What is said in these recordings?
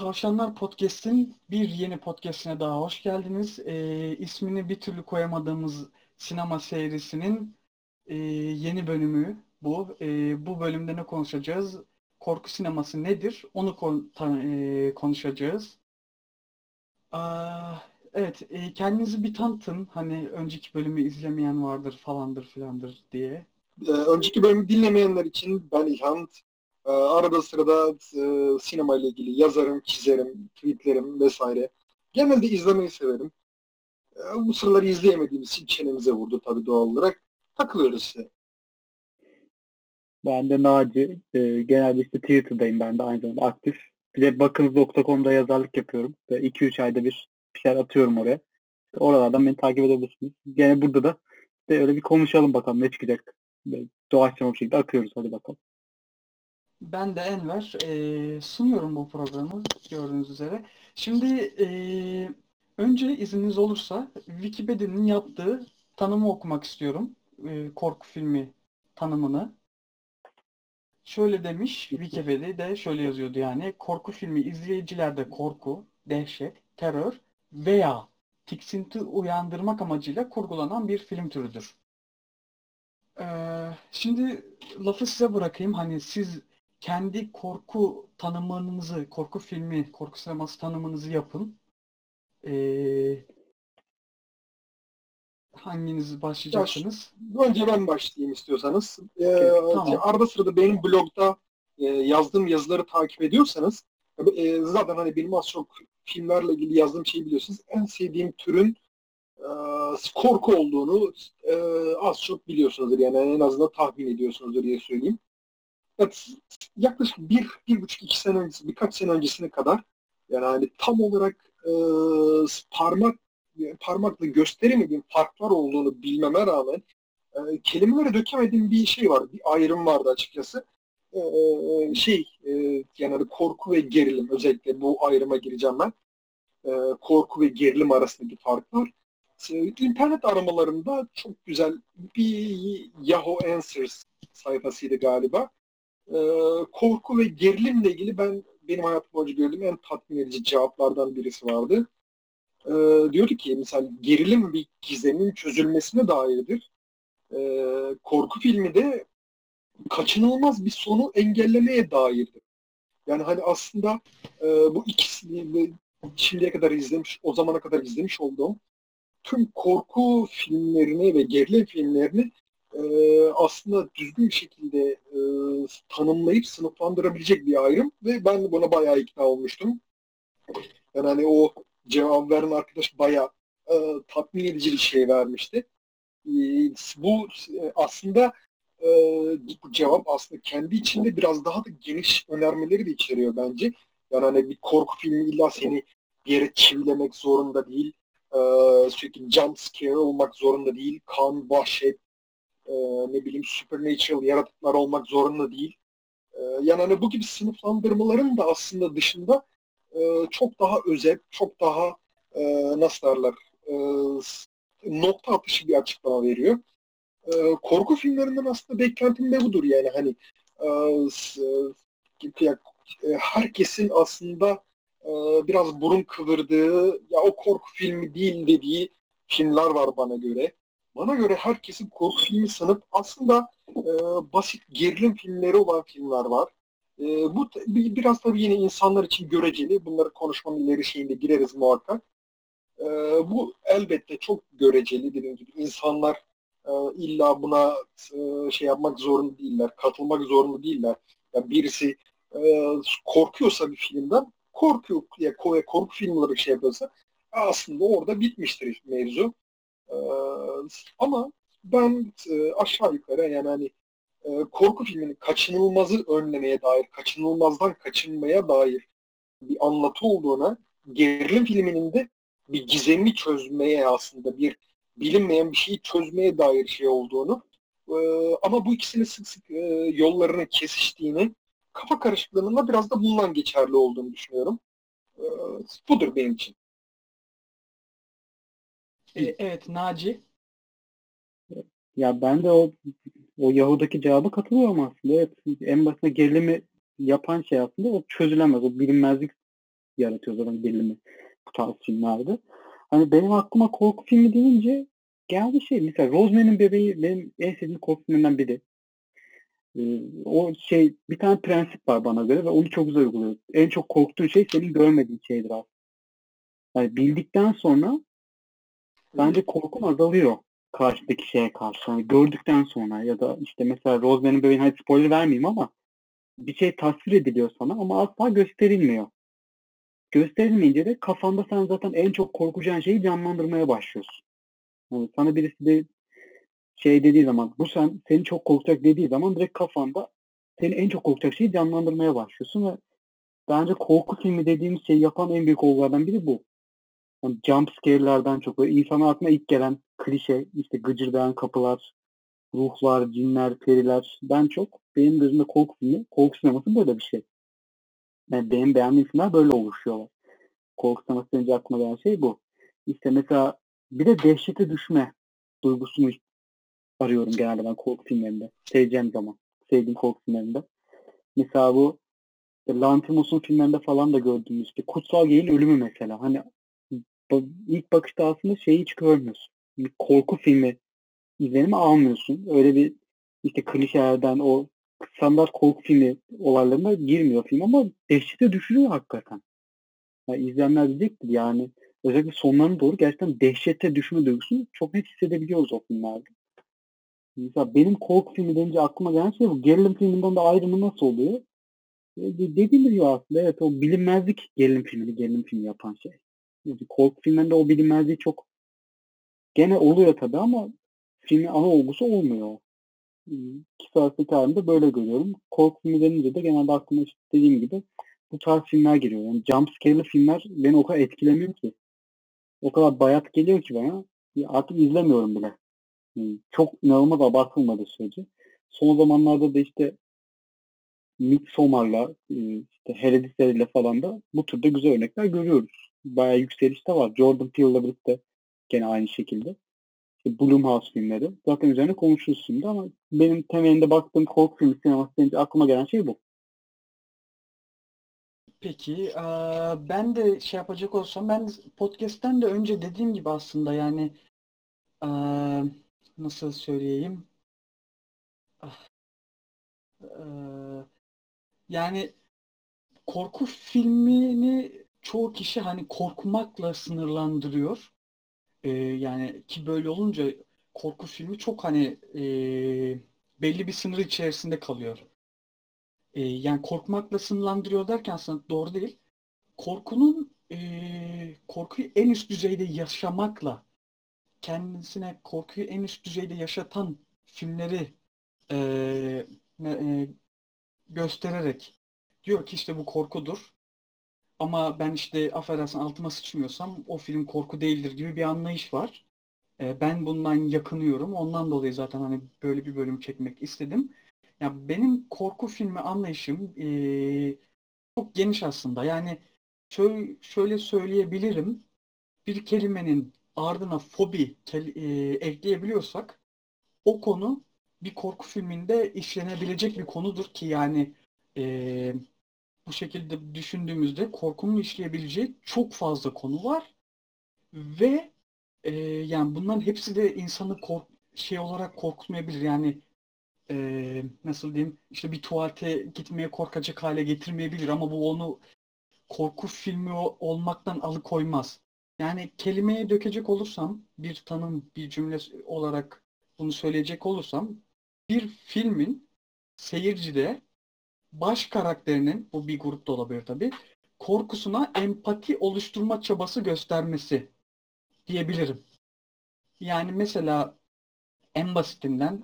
Tavşanlar Podcast'in bir yeni podcastine daha hoş geldiniz. Ee, ismini bir türlü koyamadığımız sinema serisinin e, yeni bölümü bu. E, bu bölümde ne konuşacağız? Korku sineması nedir? Onu kon ta- e, konuşacağız. Aa, evet, e, kendinizi bir tanıtın. Hani önceki bölümü izlemeyen vardır falandır filandır diye. Ee, önceki bölümü dinlemeyenler için ben İlhan. Ee, arada sırada e, sinema ile ilgili yazarım, çizerim, tweetlerim vesaire. Genelde izlemeyi severim. Ee, bu sıraları izleyemediğimiz için çenemize vurdu tabii doğal olarak. Takılıyoruz işte. Ben de Naci. E, genelde işte Twitter'dayım ben de aynı zamanda aktif. Bir de bakınız.com'da yazarlık yapıyorum. 2-3 ayda bir bir şeyler atıyorum oraya. İşte oralardan beni takip edebilirsiniz. Gene burada da işte öyle bir konuşalım bakalım ne çıkacak. Doğaçlama bir şekilde akıyoruz hadi bakalım. Ben de Enver. E, sunuyorum bu programı gördüğünüz üzere. Şimdi e, önce izniniz olursa Wikipedia'nın yaptığı tanımı okumak istiyorum. E, korku filmi tanımını. Şöyle demiş Wikipedia'da şöyle yazıyordu yani. Korku filmi izleyicilerde korku, dehşet, terör veya tiksinti uyandırmak amacıyla kurgulanan bir film türüdür. Ee, şimdi lafı size bırakayım. Hani siz kendi korku tanımınızı, korku filmi, korku sineması tanımınızı yapın. Ee, hanginiz başlayacaksınız? Önce ben başlayayım istiyorsanız. Ee, tamam. Arada sırada benim blogda e, yazdığım yazıları takip ediyorsanız e, zaten hani benim az çok filmlerle ilgili yazdığım şeyi biliyorsunuz. En sevdiğim türün e, korku olduğunu e, az çok biliyorsunuzdur. Yani en azından tahmin ediyorsunuzdur diye söyleyeyim. Yaklaşık bir, bir buçuk, iki sene öncesi, birkaç sene öncesine kadar yani hani tam olarak e, parmak parmakla gösteremediğim farklar olduğunu bilmeme rağmen e, kelimelere dökemediğim bir şey var. Bir ayrım vardı açıkçası. E, şey e, yani hani korku ve gerilim özellikle bu ayrıma gireceğim ben. E, korku ve gerilim arasındaki farklar. E, internet aramalarında çok güzel bir Yahoo Answers sayfasıydı galiba. E, korku ve gerilimle ilgili ben benim hayatım boyunca gördüğüm en tatmin edici cevaplardan birisi vardı e, diyordu ki mesela gerilim bir gizemin çözülmesine dairdir. E, korku filmi de kaçınılmaz bir sonu engellemeye dairdir. Yani hani aslında e, bu ikisini şimdiye kadar izlemiş, o zamana kadar izlemiş olduğum tüm korku filmlerini ve gerilim filmlerini e, aslında düzgün şekilde e, tanımlayıp sınıflandırabilecek bir ayrım ve ben buna bayağı ikna olmuştum. Yani hani o cevap veren arkadaş bayağı e, tatmin edici bir şey vermişti. E, bu e, aslında bu cevap aslında kendi içinde biraz daha da geniş önermeleri de içeriyor bence. Yani hani bir korku filmi illa seni bir yere çivilemek zorunda değil. E, sürekli jump scare olmak zorunda değil. Kan, vahşet, e, ne bileyim supernatural yaratıklar olmak zorunda değil. E, yani hani bu gibi sınıflandırmaların da aslında dışında e, çok daha özel, çok daha e, nasıl derler e, nokta atışı bir açıklama veriyor. E, korku filmlerinden aslında beklentim de budur yani hani e, e, herkesin aslında e, biraz burun kıvırdığı ya o korku filmi değil dediği filmler var bana göre. Bana göre herkesin korku filmi sanıp aslında e, basit gerilim filmleri olan filmler var. E, bu biraz tabii yine insanlar için göreceli. Bunları konuşmanın ileri şeyinde gireriz muhakkak. E, bu elbette çok göreceli dediğim gibi. İnsanlar e, illa buna e, şey yapmak zorunda değiller, katılmak zorunda değiller. Yani birisi e, korkuyorsa bir filmden, korkuyor ya korku filmleri şey yapıyorsa aslında orada bitmiştir mevzu. E, ama ben e, aşağı yukarı yani hani e, korku filminin kaçınılmazı önlemeye dair, kaçınılmazdan kaçınmaya dair bir anlatı olduğuna, gerilim filminin de bir gizemi çözmeye aslında bir bilinmeyen bir şeyi çözmeye dair şey olduğunu e, ama bu ikisinin sık sık e, yollarının kesiştiğini kafa karışıklığının da biraz da bundan geçerli olduğunu düşünüyorum. E, budur benim için. E, evet Naci. Ya ben de o o Yahudaki cevaba katılıyorum aslında. Evet, en başında gerilimi yapan şey aslında o çözülemez. O bilinmezlik yaratıyor zaten gerilimi bu tarz filmlerde. Hani benim aklıma korku filmi deyince geldi şey mesela Rosemary'nin Bebeği benim en sevdiğim korku filminden biri. Ee, o şey bir tane prensip var bana göre ve onu çok güzel uyguluyor. En çok korktuğun şey senin görmediğin şeydir aslında. Yani bildikten sonra bence korkun azalıyor karşıdaki şeye karşı. Yani gördükten sonra ya da işte mesela Rosemary'nin Bebeği'nin hadi spoiler vermeyeyim ama bir şey tasvir ediliyor sana ama asla gösterilmiyor. Gösterilmeyince de kafanda sen zaten en çok korkacağın şeyi canlandırmaya başlıyorsun. Yani sana birisi de şey dediği zaman bu sen seni çok korkacak dediği zaman direkt kafanda seni en çok korkacak şeyi canlandırmaya başlıyorsun ve bence korku filmi dediğimiz şeyi yapan en büyük olgulardan biri bu. Yani jump scare'lerden çok böyle insanın aklına ilk gelen klişe işte gıcırdayan kapılar, ruhlar, cinler, periler ben çok benim gözümde korku filmi, korku sineması böyle bir şey. Yani benim beğendiğim filmler böyle oluşuyorlar. Korku sineması deyince aklıma gelen şey bu. İşte mesela bir de dehşete düşme duygusunu arıyorum genelde ben korku filmlerinde. Seveceğim zaman. Sevdiğim korku filmlerinde. Mesela bu Lantimos'un filmlerinde falan da gördüğümüz işte Kutsal Gey'in ölümü mesela. Hani ilk bakışta aslında şeyi hiç görmüyorsun. Bir korku filmi izlenimi almıyorsun. Öyle bir işte klişelerden o standart korku filmi olaylarına girmiyor film ama dehşete düşürüyor hakikaten. Yani izleyenler diyecektir yani özellikle sonlarına doğru gerçekten dehşete düşme duygusunu çok net hissedebiliyoruz o filmlerde. Mesela benim korku filmi deyince aklıma gelen şey bu. Gerilim filminden de ayrımı nasıl oluyor? E, dediğim gibi aslında evet o bilinmezlik gerilim filmini gerilim filmi yapan şey. Yani korku filmlerinde o bilinmezliği çok gene oluyor tabi ama filmin ana olgusu olmuyor. İki arasındaki halinde böyle görüyorum. Korku filmi de genelde aklıma işte dediğim gibi bu tarz filmler geliyor. Yani jump scare'lı filmler beni o kadar etkilemiyor ki. O kadar bayat geliyor ki bana. Artık izlemiyorum bile. Çok inanılmaz abartılmadı sürece. Son zamanlarda da işte Midsommar'la işte Hereditary'le falan da bu türde güzel örnekler görüyoruz. Bayağı yükselişte var. Jordan Peele'la birlikte gene aynı şekilde. İşte Blumhouse filmleri. Zaten üzerine konuşuruz şimdi ama benim temelinde baktığım korku filmi sineması deyince aklıma gelen şey bu. Peki ben de şey yapacak olsam ben podcast'ten de önce dediğim gibi aslında yani nasıl söyleyeyim ah, yani korku filmini çoğu kişi hani korkmakla sınırlandırıyor. yani ki böyle olunca korku filmi çok hani belli bir sınır içerisinde kalıyor e, yani korkmakla sınırlandırıyor derken aslında doğru değil. Korkunun e, korkuyu en üst düzeyde yaşamakla kendisine korkuyu en üst düzeyde yaşatan filmleri e, e, göstererek diyor ki işte bu korkudur. Ama ben işte affedersin altıma sıçmıyorsam o film korku değildir gibi bir anlayış var. E, ben bundan yakınıyorum. Ondan dolayı zaten hani böyle bir bölüm çekmek istedim. Ya benim korku filmi anlayışım e, çok geniş aslında. Yani şöyle, şöyle söyleyebilirim. Bir kelimenin ardına fobi e, ekleyebiliyorsak o konu bir korku filminde işlenebilecek bir konudur ki yani e, bu şekilde düşündüğümüzde korkunun işleyebileceği çok fazla konu var ve e, yani bunların hepsi de insanı kork şey olarak korkutmayabilir. Yani e, nasıl diyeyim işte bir tuvalete gitmeye korkacak hale getirmeyebilir ama bu onu korku filmi olmaktan alıkoymaz. Yani kelimeye dökecek olursam bir tanım bir cümle olarak bunu söyleyecek olursam bir filmin seyircide baş karakterinin bu bir grupta olabilir tabi korkusuna empati oluşturma çabası göstermesi diyebilirim. Yani mesela en basitinden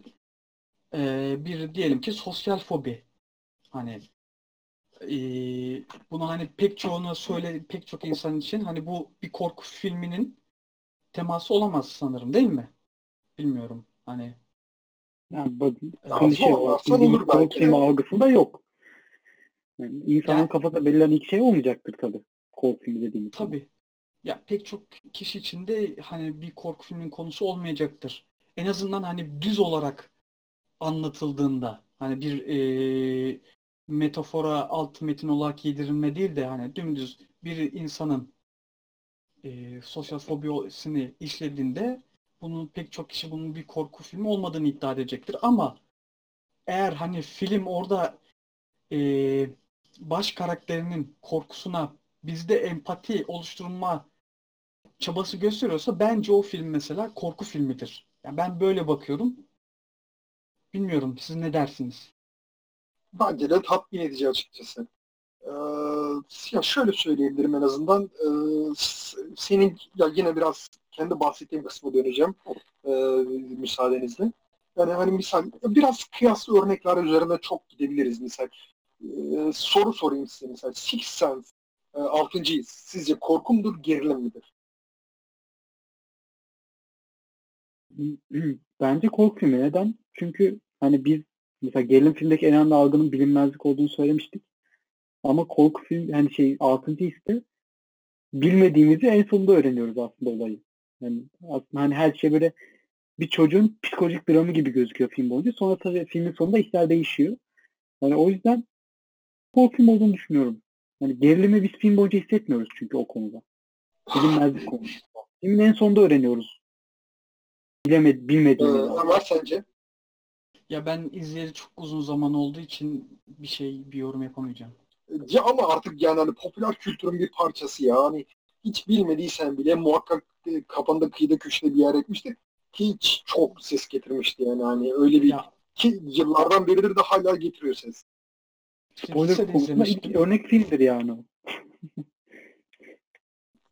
e, bir diyelim ki sosyal fobi. Hani e, bunu hani pek çoğuna söyle pek çok insan için hani bu bir korku filminin teması olamaz sanırım değil mi? Bilmiyorum. Hani yani bu klişe olarak olur korku filmi algısında yok. Yani insanın yani, kafasında belirlenen iki şey olmayacaktır tabii. Korku filmi dediğimiz. Tabii. Ya pek çok kişi için de hani bir korku filmin konusu olmayacaktır. En azından hani düz olarak anlatıldığında hani bir e, metafora alt metin olarak yedirilme değil de hani dümdüz bir insanın e, sosyal fobisini işlediğinde bunun pek çok kişi bunun bir korku filmi olmadığını iddia edecektir. Ama eğer hani film orada e, baş karakterinin korkusuna bizde empati oluşturma çabası gösteriyorsa bence o film mesela korku filmidir. Yani ben böyle bakıyorum. Bilmiyorum siz ne dersiniz? Bence de tatmin edici açıkçası. Ee, ya şöyle söyleyebilirim en azından. Ee, senin ya yine biraz kendi bahsettiğim kısma döneceğim e, müsaadenizle. Yani hani misal biraz kıyaslı örnekler üzerine çok gidebiliriz misal. Ee, soru sorayım size misal. Six Sense e, 6. Sizce korku mudur, gerilim midir? Bence korku filmi. Neden? Çünkü hani biz mesela gerilim filmdeki en önemli algının bilinmezlik olduğunu söylemiştik. Ama korku film hani şey 6. ise bilmediğimizi en sonunda öğreniyoruz aslında olayı. Yani aslında hani her şey böyle bir çocuğun psikolojik dramı gibi gözüküyor film boyunca. Sonra tabii filmin sonunda işler değişiyor. Yani o yüzden film olduğunu düşünüyorum. Yani gerilimi biz film boyunca hissetmiyoruz çünkü o konuda. Bilinmezlik konusu. Filmin en sonunda öğreniyoruz. Bilemed, bilmediğimiz. Ee, Ömer sence? Ya ben izleyeli çok uzun zaman olduğu için bir şey, bir yorum yapamayacağım. Ya ama artık yani hani popüler kültürün bir parçası ya. Hani hiç bilmediysen bile muhakkak e, kafanda kıyıda köşede bir yer etmiştir. Ki hiç çok ses getirmişti yani hani öyle bir Ya ki yıllardan beridir de hala getiriyor ses. Spoiler konusunda ilk örnek filmdir yani.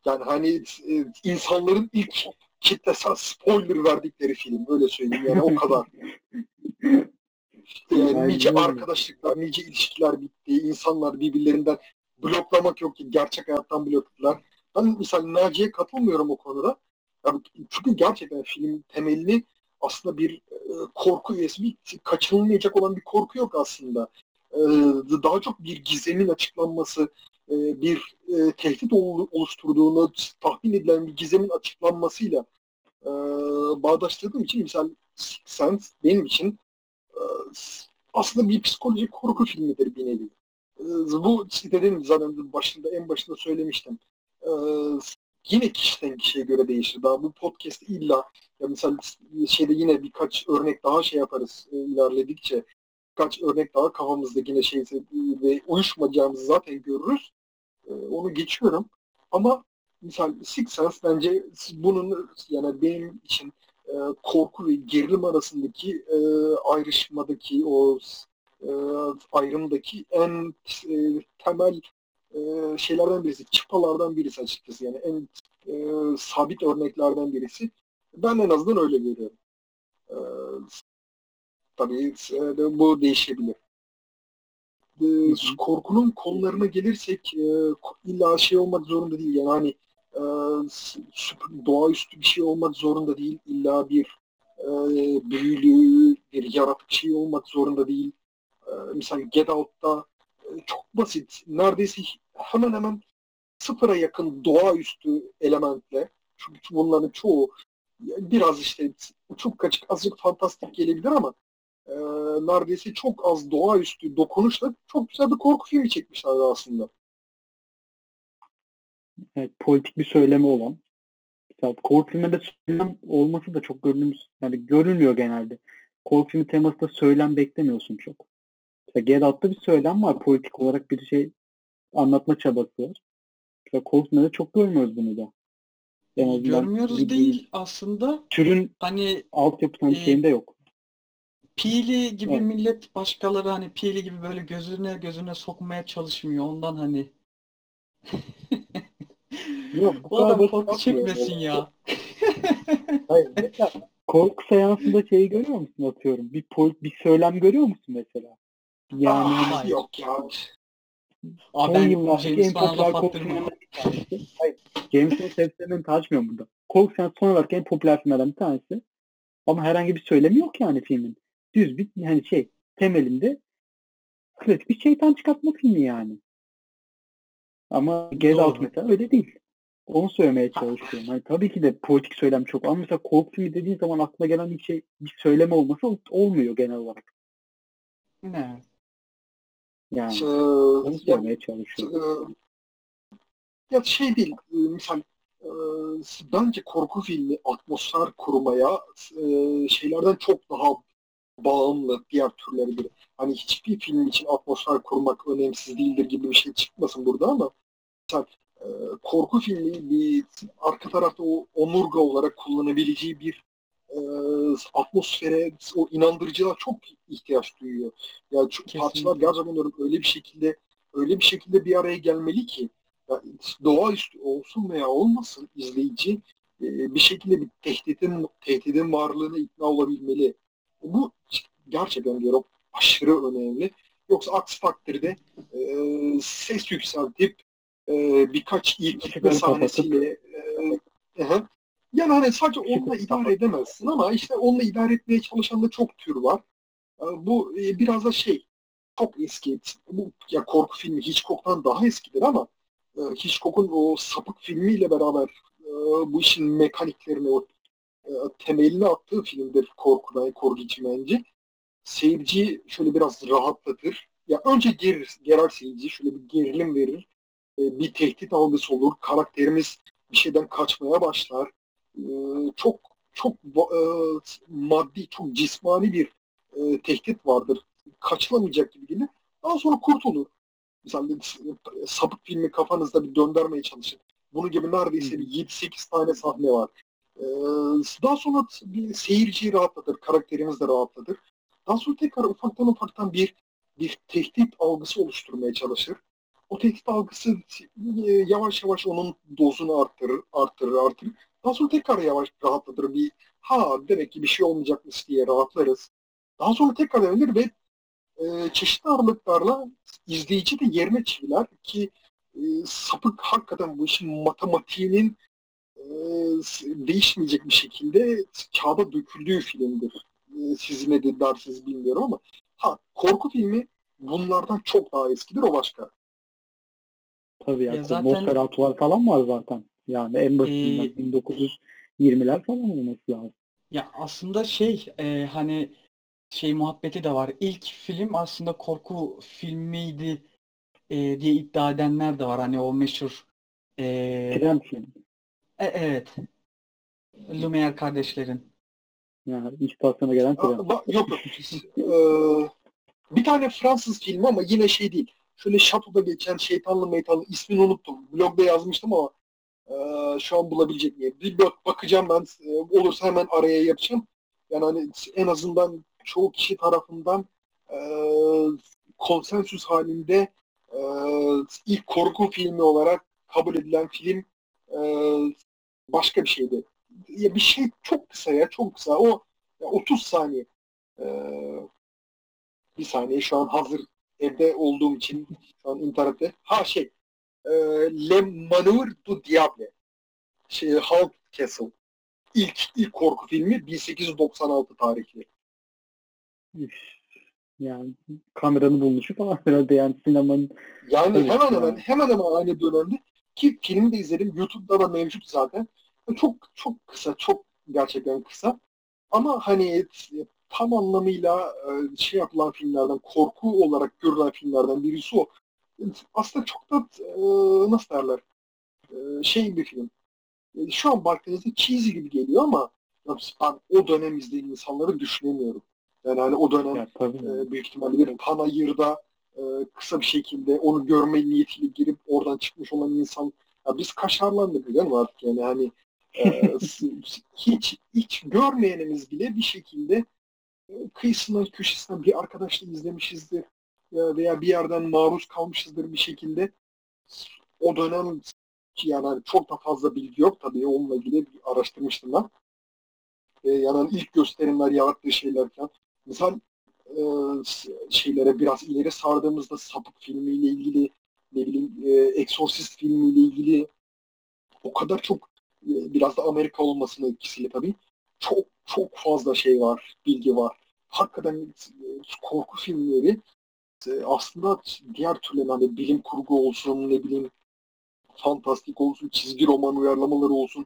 Yani hani e, insanların ilk kitlesel spoiler verdikleri film öyle söyleyeyim yani o kadar. İşte Aynen nice arkadaşlıklar, nice ilişkiler bitti. insanlar birbirlerinden bloklamak yok ki gerçek hayattan blokladılar. Ben mesela Naciye katılmıyorum o konuda. Yani çünkü gerçekten film temelini aslında bir e, korku üyesi, bir kaçınılmayacak olan bir korku yok aslında. E, daha çok bir gizemin açıklanması, e, bir e, tehdit ol- oluşturduğunu tahmin edilen bir gizemin açıklanmasıyla e, bağdaştırdığım için mesela Sixth Sense benim için e, aslında bir psikolojik korku filmidir bir nevi. E, bu dediğim zaten başında en başında söylemiştim. E, yine kişiden kişiye göre değişir. Daha bu podcast illa ya mesela şeyde yine birkaç örnek daha şey yaparız e, ilerledikçe birkaç örnek daha kafamızda yine şey ve uyuşmayacağımızı zaten görürüz. E, onu geçiyorum. Ama misal Six bence bunun yani benim için e, korku ve gerilim arasındaki e, ayrışmadaki o e, ayrımdaki en e, temel e, şeylerden birisi, çıpalardan birisi açıkçası. Yani en e, sabit örneklerden birisi. Ben en azından öyle görüyorum. E, tabii e, bu değişebilir. E, korkunun konularına gelirsek e, illa şey olmak zorunda değil. Yani hani e, doğaüstü bir şey olmak zorunda değil. İlla bir e, büyülü, bir yaratık şey olmak zorunda değil. E, mesela Get Out'ta e, çok basit. Neredeyse hemen hemen sıfıra yakın doğaüstü elementle çünkü bunların çoğu biraz işte çok kaçık azıcık fantastik gelebilir ama e, neredeyse çok az doğaüstü dokunuşla çok güzel bir korku filmi çekmişler aslında. Evet, politik bir söylemi olan. Mesela korku filminde söylem olması da çok görünümüz, yani görülmüyor genelde. Korku filmi temasında söylem beklemiyorsun çok. Mesela Get Out'ta bir söylem var. Politik olarak bir şey anlatma çabası var. Mesela korku filminde çok görmüyoruz bunu da. Azından Görmüyoruz bir- değil aslında. Türün Hani altyapısının Ee, şeyinde yok. Pili gibi Evet. millet başkaları hani Pili gibi böyle gözüne gözüne sokmaya çalışmıyor. Ondan hani Yok, bu bu kadar adam basit korku çekmesin ya. Hayır, mesela korku seansında şeyi görüyor musun atıyorum? Bir pol- bir söylem görüyor musun mesela? Yani Ah, hani yok ya. Aa, son ben yıllardaki en James Bond'a popüler laf korku attırmam. filmlerinden bir tanesi. Hayır. James Bond sebeplerini tartışmıyorum burada. Korku seansı son olarak en popüler filmlerden bir tanesi. Ama herhangi bir söylemi yok yani filmin. Düz bir hani şey temelinde klasik bir şeytan çıkartma filmi yani. Ama Get Out Doğru. mesela öyle değil. Onu söylemeye çalışıyorum. Hani tabii ki de politik söylem çok. Ama mesela korku filmi dediğin zaman aklına gelen bir şey bir söyleme olması ol- olmuyor genel olarak. Ne? Yani Ee, onu ya, söylemeye çalışıyorum. e, ya şey değil, e, misal e, bence korku filmi atmosfer kurmaya e, şeylerden çok daha bağımlı diğer türlere göre. Hani hiçbir film için atmosfer kurmak önemsiz değildir gibi bir şey çıkmasın burada ama mesela e, korku filmi bir arka tarafta o omurga olarak kullanabileceği bir e, atmosfere, o inandırıcılığa çok ihtiyaç duyuyor. Yani çok, Kesinlikle. parçalar gerçekten öyle bir şekilde öyle bir şekilde bir araya gelmeli ki ya, doğaüstü olsun veya olmasın izleyici e, bir şekilde bir tehditin tehditin varlığına ikna olabilmeli. Bu gerçekten diyorum aşırı önemli. Yoksa aksi takdirde e, ses yükseltip e, birkaç ilk sahnesiyle e, hı. yani hani sadece onunla idare edemezsin ama işte onunla idare etmeye çalışan da çok tür var. E, bu e, biraz da şey çok eski. Bu ya korku filmi Hitchcock'tan daha eskidir ama e, Hitchcock'un o sapık filmiyle beraber e, bu işin mekaniklerini o e, temelini attığı filmdir korku, korku için bence. Seyirciyi şöyle biraz rahatlatır. Ya önce gerir, gerer seyirci, şöyle bir gerilim verir. E, bir tehdit algısı olur. Karakterimiz bir şeyden kaçmaya başlar. E, çok çok e, maddi, çok cismani bir e, tehdit vardır. Kaçılamayacak gibi gelir. Daha sonra kurtulur. Mesela e, sapık filmi kafanızda bir döndürmeye çalışın. Bunun gibi neredeyse bir 7-8 tane sahne var. Ee, daha sonra bir seyirciyi rahatlatır, karakterimiz de rahatlatır. Daha sonra tekrar ufaktan ufaktan bir bir tehdit algısı oluşturmaya çalışır. O tehdit algısı e, yavaş yavaş onun dozunu arttırır, arttırır, arttırır. Daha sonra tekrar yavaş rahatlatır. Bir ha demek ki bir şey olmayacakmış diye rahatlarız. Daha sonra tekrar dönülür ve e, çeşitli aralıklarla izleyici de yerine çiviler ki e, sapık hakikaten bu işin matematiğinin değişmeyecek bir şekilde kağıda döküldüğü filmdir. E, siz ne de dersiniz bilmiyorum ama ha korku filmi bunlardan çok daha eskidir o başka. Tabii ya. Ya zaten- falan var zaten. Yani en basitinden Ee, 1920'ler falan olması lazım. Ya aslında şey e, hani şey muhabbeti de var. İlk film aslında korku filmiydi e, diye iddia edenler de var. Hani o meşhur e, Tren film. E- evet Lumière kardeşlerin. Yani istasyona gelen Ha, tren. ba- yok yok. Ee, bir tane Fransız filmi ama yine şey değil. Şöyle şatoda geçen şeytanlı meytanlı ismini unuttum. Blogda yazmıştım ama e, şu an bulabilecek miyim? Bir bak- bakacağım ben. E, olursa hemen araya yapacağım. Yani hani en azından çoğu kişi tarafından e, konsensüs halinde e, ilk korku filmi olarak kabul edilen film e, başka bir şeydi. Ya bir şey çok kısa ya çok kısa. O ya 30 saniye. Ee, bir saniye şu an hazır evde olduğum için şu an internette. Ha şey e, Le Manoir du Diable şey, Haunt Castle. İlk, ilk korku filmi 1896 tarihli. Yani kameranın bulunuşu falan herhalde yani sinemanın Yani hemen hemen hemen hemen aynı dönemde ki filmi de izledim. YouTube'da da mevcut zaten. Çok çok kısa, çok gerçekten kısa. Ama hani tam anlamıyla e, şey yapılan filmlerden, korku olarak görülen filmlerden birisi o. Aslında çok da e, nasıl derler e, şey bir film. Şu an baktığınızda cheesy gibi geliyor ama ben o dönem izleyen insanları düşünemiyorum. Yani hani o dönem ya tabii. büyük ihtimalle bir panayırda e, kısa bir şekilde onu görme niyetiyle girip oradan çıkmış olan insan ya biz kaşarlandık değil mi artık yani hani e, hiç hiç görmeyenimiz bile bir şekilde e, kıyısından köşesinden bir arkadaşla izlemişizdir e, veya bir yerden maruz kalmışızdır bir şekilde o dönem ki yani hani çok da fazla bilgi yok tabii onunla ilgili araştırmıştım ben. E, yani hani ilk gösterimler yarattığı şeylerken misal e, şeylere biraz ileri sardığımızda sapık filmiyle ilgili ne bileyim e, Exorcist filmiyle ilgili o kadar çok e, biraz da Amerika olmasının etkisiyle tabii çok çok fazla şey var, bilgi var. Hakikaten e, korku filmleri e, aslında diğer türlü hani bilim kurgu olsun ne bileyim fantastik olsun, çizgi roman uyarlamaları olsun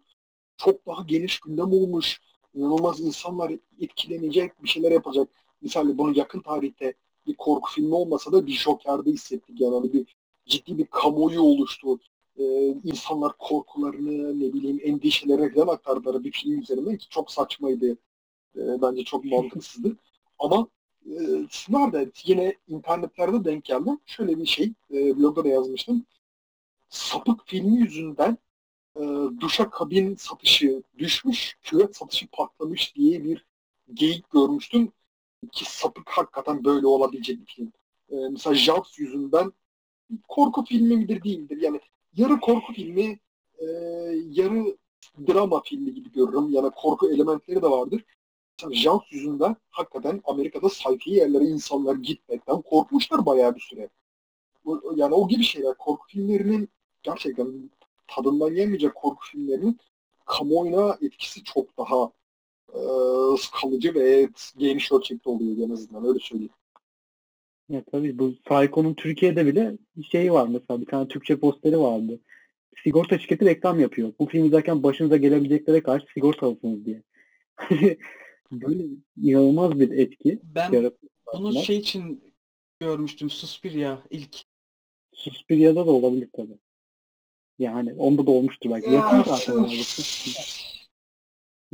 çok daha geniş gündem olmuş. İnanılmaz insanlar etkilenecek, bir şeyler yapacak. Misal bunu yakın tarihte bir korku filmi olmasa da bir Joker'de hissettik yani hani bir ciddi bir kamuoyu oluştu. Ee, insanlar korkularını ne bileyim endişelerini falan aktardılar bir film üzerinden ki çok saçmaydı. Ee, bence çok mantıksızdı. Ama e, nerede yine internetlerde denk geldim. Şöyle bir şey e, blogda da yazmıştım. Sapık filmi yüzünden e, duşa kabin satışı düşmüş, küvet satışı patlamış diye bir geyik görmüştüm. Ki sapık hakikaten böyle olabilecek bir film. E, mesela Jaws yüzünden korku filmi midir değildir. Yani yarı korku filmi, e, yarı drama filmi gibi görürüm. Yani korku elementleri de vardır. Mesela Jaws yüzünden hakikaten Amerika'da sayfi yerlere insanlar gitmekten korkmuşlar bayağı bir süre. Yani o gibi şeyler. Korku filmlerinin gerçekten tadından yemeyecek korku filmlerinin kamuoyuna etkisi çok daha e, kalıcı ve geniş ölçekte oluyor en azından öyle söyleyeyim. Ya tabii bu Psycho'nun Türkiye'de bile şeyi var mesela bir tane Türkçe posteri vardı. Sigorta şirketi reklam yapıyor. Bu film izlerken başınıza gelebileceklere karşı sigorta alsınız diye. Böyle inanılmaz bir etki. Ben bunu şey için görmüştüm Suspiria ilk. Suspiria'da da olabilir tabii. Yani onda da olmuştur belki. Yakın zaten.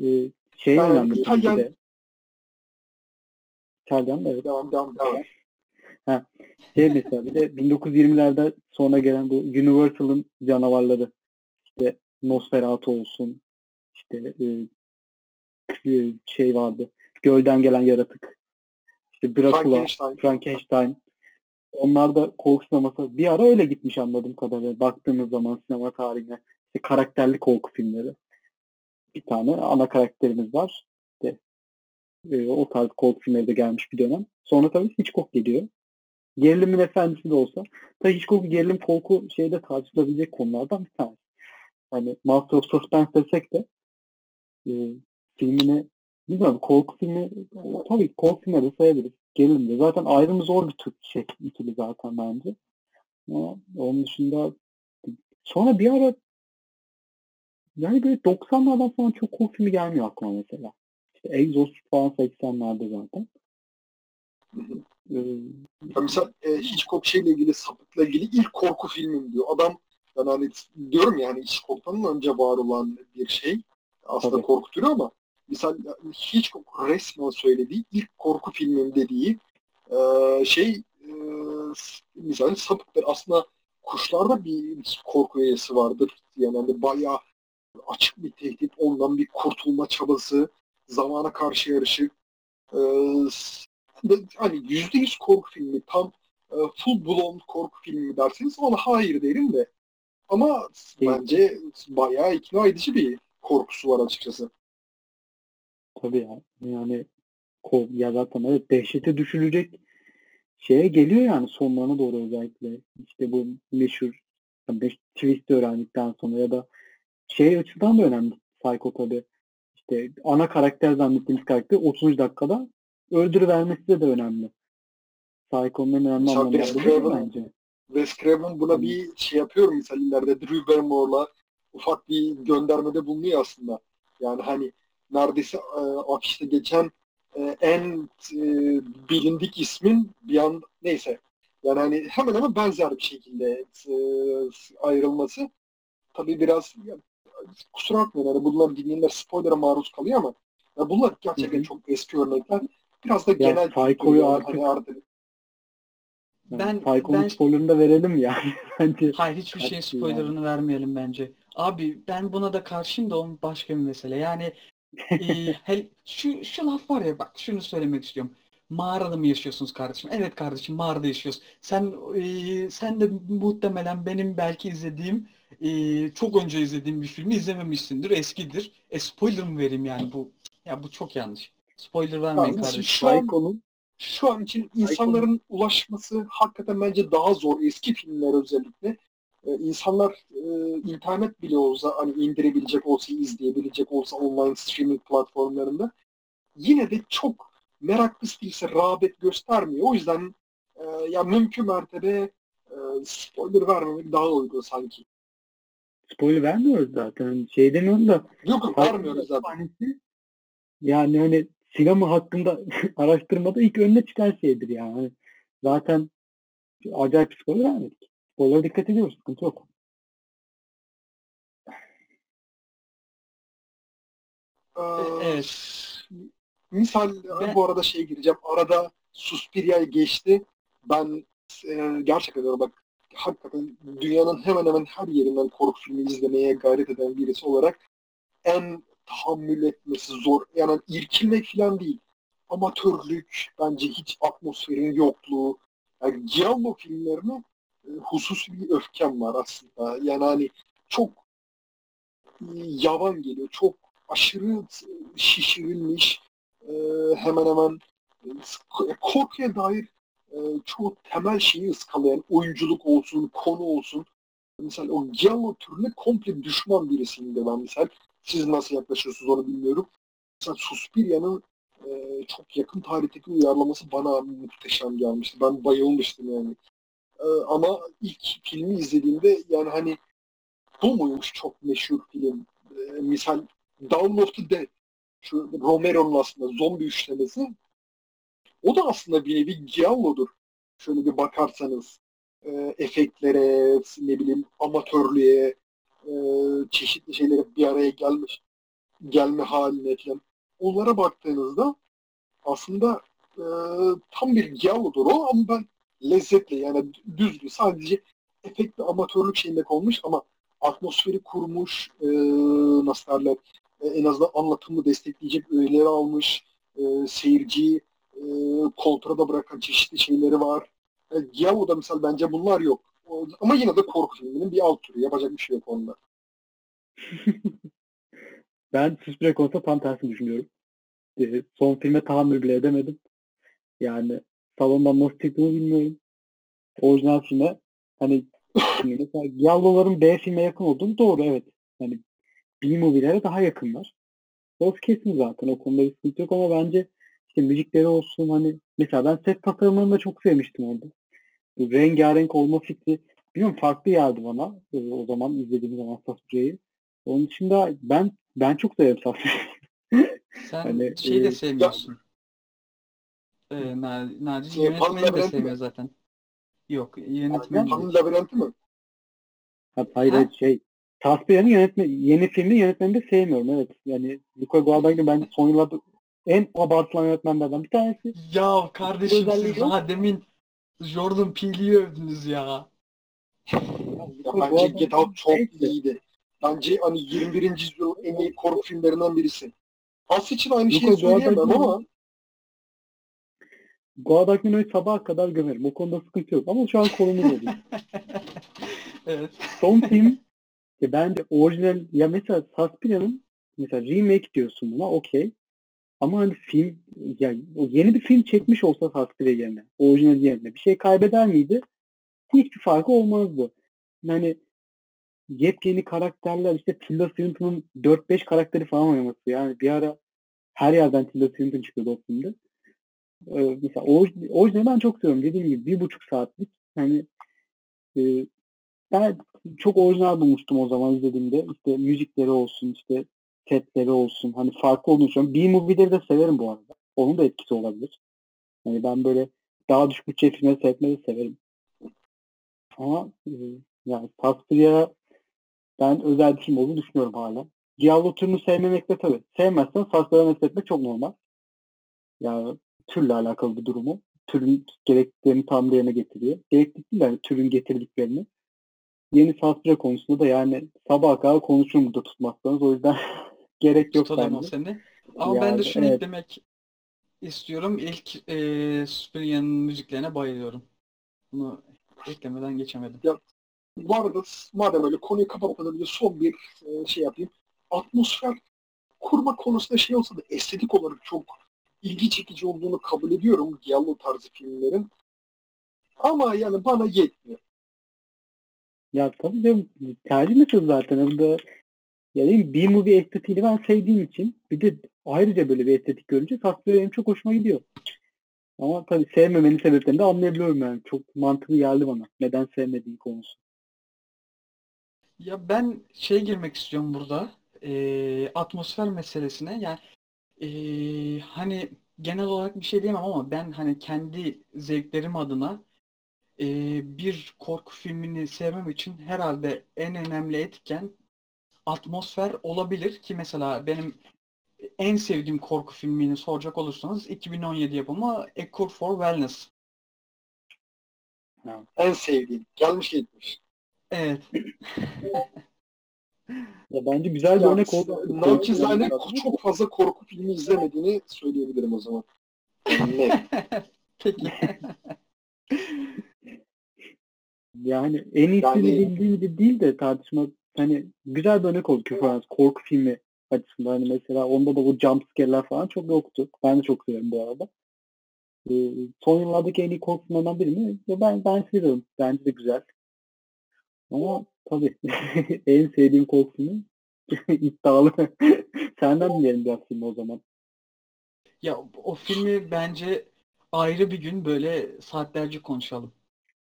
ee, şey yani, önemli İtalyan... de. İtalyan da evet. Devam devam devam. Ha, şey mesela bir de 1920'lerde sonra gelen bu Universal'ın canavarları işte Nosferatu olsun işte e, şey vardı gölden gelen yaratık işte Dracula, Frankenstein, Frankenstein onlar da korku sineması bir ara öyle gitmiş anladığım kadarıyla. Baktığımız zaman sinema tarihine işte karakterli korku filmleri. Bir tane ana karakterimiz var. İşte, e, o tarz filmleri de gelmiş bir dönem. Sonra tabii Hitchcock geliyor. Gerilimin efendisi de olsa. Tabii Hitchcock gerilim korku şeyde tartışılabilecek konulardan bir tanesi. Hani Master of Suspense desek de e, filmine bilmiyorum korku filmi tabii korku filmleri sayabiliriz gerilimde. Zaten ayrımı zor bir Türk şey ikili zaten bence. Ama onun dışında sonra bir ara yani böyle 90'lardan sonra çok korku filmi gelmiyor aklıma mesela. İşte Exorcist falan 80'lerde zaten. Ee, mesela e, Hitchcock şeyle ilgili sapıkla ilgili ilk korku filmim diyor. Adam ben hani diyorum yani Hitchcock'tan önce var olan bir şey. Aslında Tabii. korku türü ama misal hiç resmen söylediği ilk korku filmim dediği e, şey e, misal sapıktır. Aslında kuşlarda bir korku öğesi vardır. Yani hani bayağı açık bir tehdit, ondan bir kurtulma çabası, zamana karşı yarışı. E, hani yüzde yüz korku filmi, tam e, full blown korku filmi derseniz ona hayır derim de. Ama bence bayağı ikna edici bir korkusu var açıkçası. Tabii ya. Yani ya zaten evet dehşete düşülecek şeye geliyor yani sonlarına doğru özellikle. İşte bu meşhur yani twist öğrendikten sonra ya da şey açıdan da önemli Psycho tabii. İşte ana karakter zannettiğimiz karakter 30 dakikada öldürüvermesi de, de önemli. Psycho'nun en önemli anlamları bence. Wes Craven buna bir şey yapıyor misal ileride Drew Barrymore'la ufak bir göndermede bulunuyor aslında. Yani hani neredeyse e, afişte geçen e, en e, bilindik ismin bir an neyse yani hani hemen hemen benzer bir şekilde e, ayrılması tabii biraz kusura bakmayın hani bunlar dinleyenler spoiler'a maruz kalıyor ama ya bunlar gerçekten Hı-hı. çok eski örnekler. Biraz da ya, genel Psycho'yu artık, hani artık ben Psycho'nun ben... spoilerını da verelim yani. bence. Hayır hiçbir şeyin spoilerını yani. vermeyelim bence. Abi ben buna da karşıyım da o başka bir mesele. Yani ee, hel, şu, şu laf var ya bak şunu söylemek istiyorum. Mağarada mı yaşıyorsunuz kardeşim? Evet kardeşim mağarada yaşıyoruz. Sen e, sen de muhtemelen benim belki izlediğim e, çok önce izlediğim bir filmi izlememişsindir. Eskidir. E spoiler mı vereyim yani bu? Ya bu çok yanlış. Spoiler vermeyin yani, kardeşim. Şu an, şu an için insanların ulaşması hakikaten bence daha zor. Eski filmler özellikle e, insanlar e, internet bile olsa hani indirebilecek olsa izleyebilecek olsa online streaming platformlarında yine de çok meraklısı değilse rağbet göstermiyor. O yüzden e, ya mümkün mertebe e, spoiler vermemek daha uygun sanki. Spoiler vermiyoruz zaten. Şey demiyorum da. Yok vermiyoruz zaten. Yani hani sinema hakkında araştırmada ilk önüne çıkan şeydir yani. zaten acayip spoiler vermedik. Spoiler'a dikkat ediyoruz. Sıkıntı yok. Evet. Misal Ben- bu arada şey gireceğim. Arada Suspiria'yı geçti. Ben e, gerçekten bak hakikaten dünyanın hemen hemen her yerinden korku filmi izlemeye gayret eden birisi olarak en tahammül etmesi zor. Yani irkilmek falan değil. Amatörlük, bence hiç atmosferin yokluğu. Yani Giallo filmlerine e, hususi bir öfkem var aslında. Yani hani çok e, yavan geliyor. Çok aşırı şişirilmiş e, hemen hemen korkuya dair e, çoğu temel şeyi ıskalayan oyunculuk olsun, konu olsun. Mesela o Giallo türüne komple düşman birisiyim de ben misal. Siz nasıl yaklaşıyorsunuz onu bilmiyorum. Mesela Suspiria'nın e, çok yakın tarihteki uyarlaması bana muhteşem gelmişti. Ben bayılmıştım yani. E, ama ilk filmi izlediğimde yani hani bu muymuş çok meşhur film? E, misal Dawn of the Dead şu Romero'nun aslında zombi üçlemesi o da aslında bir nevi Giallo'dur. Şöyle bir bakarsanız e, efektlere, ne bileyim amatörlüğe, e, çeşitli şeylere bir araya gelmiş gelme haline falan. Onlara baktığınızda aslında e, tam bir Giallo'dur o ama ben lezzetle yani düzgün sadece efekt ve amatörlük şeyinde olmuş ama atmosferi kurmuş e, nasıl derler e, en azından anlatımı destekleyecek öğeleri almış e, seyirciyi e, kontrada bırakan çeşitli şeyleri var. E, Giallo'da mesela bence bunlar yok. O- ama yine de korku filminin bir alt türü. Yapacak bir şey yok onda. Ben Suspire konusunda tam tersini düşünüyorum. Ee, son filme tahammül bile edemedim. Yani salondan nasıl çıktığımı bilmiyorum. Orijinal filme hani mesela Giallo'ların B filme yakın olduğunu doğru evet. Hani B-movie'lere daha yakınlar. Orası kesin zaten o konuda bir sıkıntı yok ama bence işte müzikleri olsun hani mesela ben set tasarımlarını da çok sevmiştim orada. Bu rengarenk olma fikri bilmiyorum farklı geldi bana e, o zaman izlediğim zaman Suspire'yi. Onun dışında ben ben çok severim Suspire'yi. Sen Hani, şeyi de e, sevmiyorsun. Ee, Na- Naci Şey, yönetmeni de sevmiyor mi? zaten. Yok yönetmeni de. Hanım labirenti mi? Ha, hayır Ha? şey Suspiria'nın yönetme, yeni filmin yönetmenini de sevmiyorum evet. Yani Luca Guadagnino ben son yıllarda en abartılan yönetmenlerden bir tanesi. Ya kardeşim siz daha demin Jordan Peele'i övdünüz ya. Ya bence Get Out çok iyiydi. Bence hani 21. yüzyılın en iyi korku filmlerinden birisi. As için aynı şeyi söyleyemem Guadagnino- ama Guadagnino'yu sabaha kadar gömerim. O konuda sıkıntı yok. Ama şu an konumuz o değil. evet. Son film e, bence orijinal ya mesela Suspiria'nın mesela remake diyorsun buna okey. Ama hani film o yeni bir film çekmiş olsa Suspiria yerine, orijinal yerine bir şey kaybeder miydi? Hiçbir farkı olmazdı. Yani yepyeni karakterler işte Tilda Swinton'un 4-5 karakteri falan oynaması yani bir ara her yerden Tilda Swinton çıkıyordu o filmde. Ee, mesela orij- orijinali ben çok seviyorum. Dediğim gibi bir buçuk saatlik. Hani e, ben çok orijinal bulmuştum o zaman izlediğimde. İşte müzikleri olsun, işte setleri olsun. Hani farklı olduğunu düşünüyorum. B-movie'leri de severim bu arada. Onun da etkisi olabilir. Yani ben böyle daha düşük bütçe filmleri seyretmeyi severim. Ama e, yani Suspiria ben özel bir film olduğunu düşünüyorum hala. Giallo türünü sevmemek de tabii. Sevmezsen Suspiria'nı etmek çok normal. Yani türle alakalı bir durumu. Türün gerektiklerini tam yerine getiriyor. Gereklik değil de yani türün getirdiklerini. Yeni Suspiria konusunda da yani sabaha kadar konuşurum burada tutmazsanız. O yüzden gerek yok Tutalım o bence. seni. Ama ben de Yani, şunu evet. eklemek istiyorum. İlk e, Suspiria'nın müziklerine bayılıyorum. Bunu eklemeden geçemedim. bu arada madem öyle konuyu kapatmadan önce son bir e, şey yapayım. Atmosfer kurma konusunda şey olsa da estetik olarak çok ilgi çekici olduğunu kabul ediyorum Giallo tarzı filmlerin. Ama yani bana yetmiyor. Ya tabii de tercih meselesi zaten. Burada yani B-movie estetiğini ben sevdiğim için bir de ayrıca böyle bir estetik görünce Suspiria benim çok hoşuma gidiyor. Ama tabii sevmemenin sebeplerini de anlayabiliyorum yani. Çok mantıklı geldi bana. Neden sevmediğin konusu. Ya ben şey girmek istiyorum burada. e, atmosfer meselesine. Yani e, hani genel olarak bir şey diyemem ama ben hani kendi zevklerim adına e, bir korku filmini sevmem için herhalde en önemli etken atmosfer olabilir ki mesela benim en sevdiğim korku filmini soracak olursanız 2017 yapımı A Cure for Wellness. En sevdiğim. Gelmiş gitmiş. Evet. Ya bence güzel bir örnek oldu. Naçizane çok fazla korku filmi izlemediğini söyleyebilirim o zaman. Peki. Yani en iyisini Yani- bildiğim gibi değil de tartışma hani güzel bir örnek oldu Küfür Korku filmi açısından. Hani mesela onda da bu jumpscare'ler falan çok yoktu. Ben de çok severim bu arada. Ee, son yıllardaki en iyi korku filmlerinden biri mi? Ya ben, ben seviyorum. Bence de güzel. Ama tabii en sevdiğim korku filmi iddialı. Senden dinleyelim biraz filmi o zaman. Ya o filmi bence ayrı bir gün böyle saatlerce konuşalım.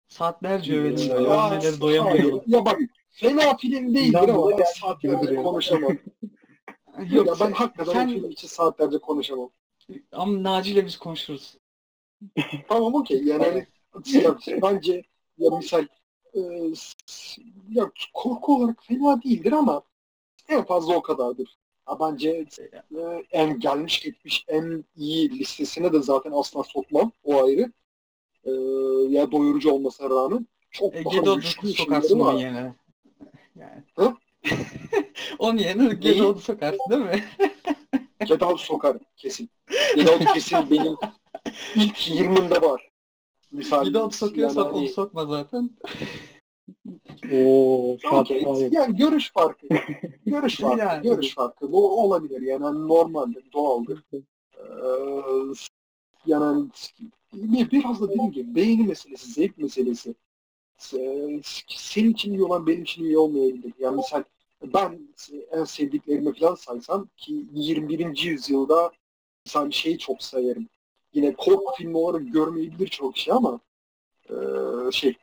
Saatlerce övelim böyle. Ya, Övmeleri doyamayalım. Ya bak fena film değildir İnan ama ben saatlerce konuşamam. Yok ya ben hakikaten sen- film için saatlerce konuşamam. ama Naci ile biz konuşuruz. Tamam okey yani hani, ya, bence ya misal e, ya korku olarak fena değildir ama en fazla o kadardır. Ha, bence e, en gelmiş geçmiş en iyi listesine de zaten asla sokmam. O ayrı. E, ya doyurucu olmasına rağmen çok E, daha güçlü sokarsın yerine. Yani. Hı? onun yerine Gedo'yu sokarsın değil mi? Get Out sokar kesin. Get Out kesin benim ilk 20'imde var. Misal. Gedo sokuyorsan yani, onu sokma zaten. Oo, var. Yani görüş farkı. Görüş farkı. Yani. Görüş farkı. Bu olabilir. Yani hani normaldir, doğaldır. Ee, yani bir, biraz da dediğim gibi beğeni meselesi, zevk meselesi. Ee, Senin için iyi olan benim için iyi olmayabilir. Yani sen ben en sevdiklerimi falan saysam ki 21. yüzyılda mesela şeyi çok sayarım. Yine korku filmi olarak görmeyebilir çok kişi ama ee, şey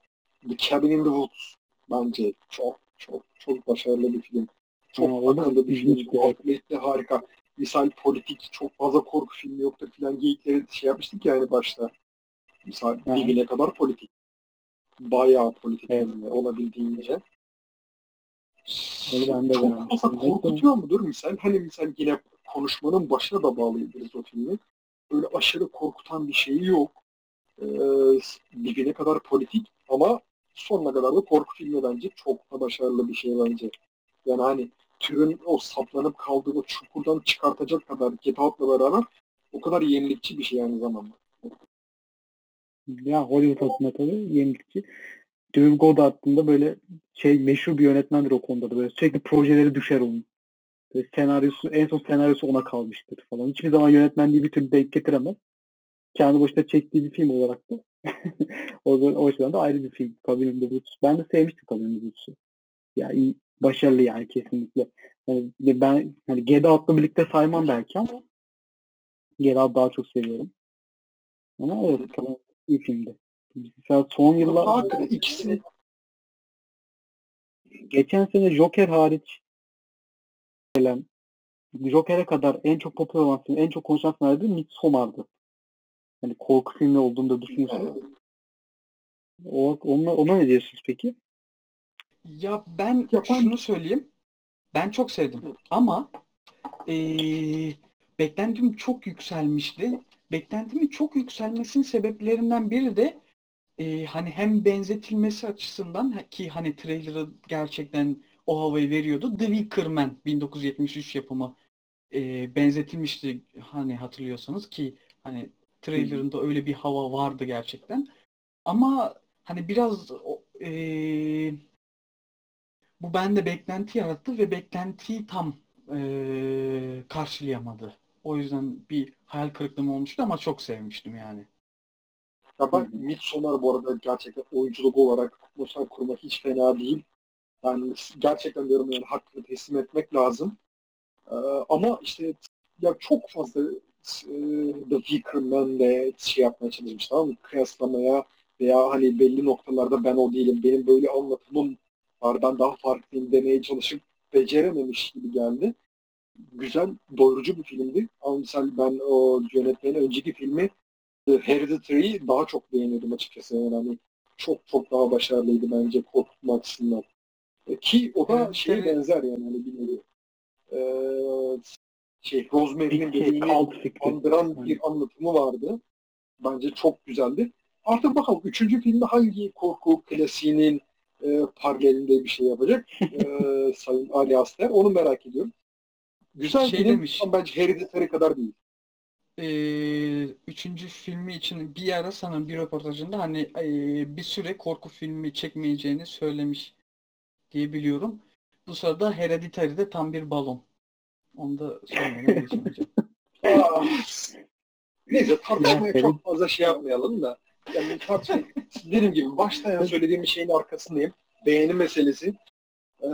The Cabin in the Woods bence çok çok çok başarılı bir film. Çok da akıllı bir film. Kompletle harika. Misal politik çok fazla korku filmi yoktur filan geyikleri şey yapmıştık yani başta. Misal Hı. dibine kadar politik. Bayağı politik Evet. olabildiğince. Onu ben de çok beğendim. fazla korkutuyor mudur misal? Hani misal yine konuşmanın başına da bağlayabiliriz o filmi. Öyle aşırı korkutan bir şeyi yok. Ee, dibine kadar politik ama sonuna kadar da korku filmi bence çok da başarılı bir şey bence. Yani hani türün o saplanıp kaldığı o çukurdan çıkartacak kadar Get Out'la beraber o kadar yenilikçi bir şey aynı zamanda. Ya Hollywood adına tabii yenilikçi. Drew Goddard'ın böyle şey meşhur bir yönetmendir o konuda da böyle sürekli projeleri düşer onun. Böyle senaryosu, en son senaryosu ona kalmıştır falan. Hiçbir zaman yönetmenliği bir türlü denk getiremez. Kendi başına çektiği bir film olarak da. o, zaman, o açıdan da ayrı bir film. Cabin in the Woods. Ben de sevmiştim Cabin in the Woods'u. Ya iyi, başarılı yani kesinlikle. Yani ben hani Get Out'la birlikte saymam belki ama Out daha çok seviyorum. Ama evet iyi filmdi. Mesela son yıllar ikisi geçen sene Joker hariç gelen Joker'e kadar en çok popüler olan film, en çok konuşulan filmlerdi Midsommar'dı. Yani korku filmi olduğunu da düşünüyorsunuz. O, ona, ona ne diyorsunuz peki? Ya ben Ya ben- şunu söyleyeyim. Ben çok sevdim. Ama eee, beklentim çok yükselmişti. Beklentimin çok yükselmesinin sebeplerinden biri de eee, hani hem benzetilmesi açısından ki hani trailer'ı gerçekten o havayı veriyordu. The Wicker Man 1973 yapımı eee, benzetilmişti hani hatırlıyorsanız ki hani trailer'ında öyle bir hava vardı gerçekten. Ama hani biraz eee, bu bende beklenti yarattı ve beklentiyi tam eee, karşılayamadı. O yüzden bir hayal kırıklığım olmuştu ama çok sevmiştim yani. Ya ben Midsommar bu arada gerçekten oyunculuk olarak atmosfer kurmak hiç fena değil. Yani gerçekten diyorum yani hakkını teslim etmek lazım. Ee, ama işte ya çok fazla e, The Wicker Man'le şey yapmaya çalışmış tamam mı? Kıyaslamaya veya hani belli noktalarda ben o değilim. Benim böyle anlatımım var. Ben daha farklıyım demeye çalışıp becerememiş gibi geldi. Güzel, doyurucu bir filmdi. Ama misal ben o yönetmenin önceki filmi The Hereditary'i daha çok beğeniyordum açıkçası. Yani hani çok çok daha başarılıydı bence korkutma açısından. E, ki o da Hereditary- şeye benzer yani hani bir nevi. Ee, şey Rosemary'nin fikri. andıran bir anlatımı vardı. Bence çok güzeldi. Artık bakalım üçüncü filmde hangi korku klasiğinin e, paralelinde bir şey yapacak e, Sayın Ali Aster. Onu merak ediyorum. Güzel Şey film demiş. ama bence Hereditary kadar değil. Ee, üçüncü filmi için bir ara sana bir röportajında hani ee, bir süre korku filmi çekmeyeceğini söylemiş diye biliyorum. Bu sırada Hereditary'de tam bir balon. Onu da söylemeden geçemeyeceğim. Aa, Neyse tartışmaya Ya, çok fazla şey yapmayalım da. Yani tartışma, dediğim gibi başta yani söylediğim şeyin arkasındayım. Beğeni meselesi. Ee,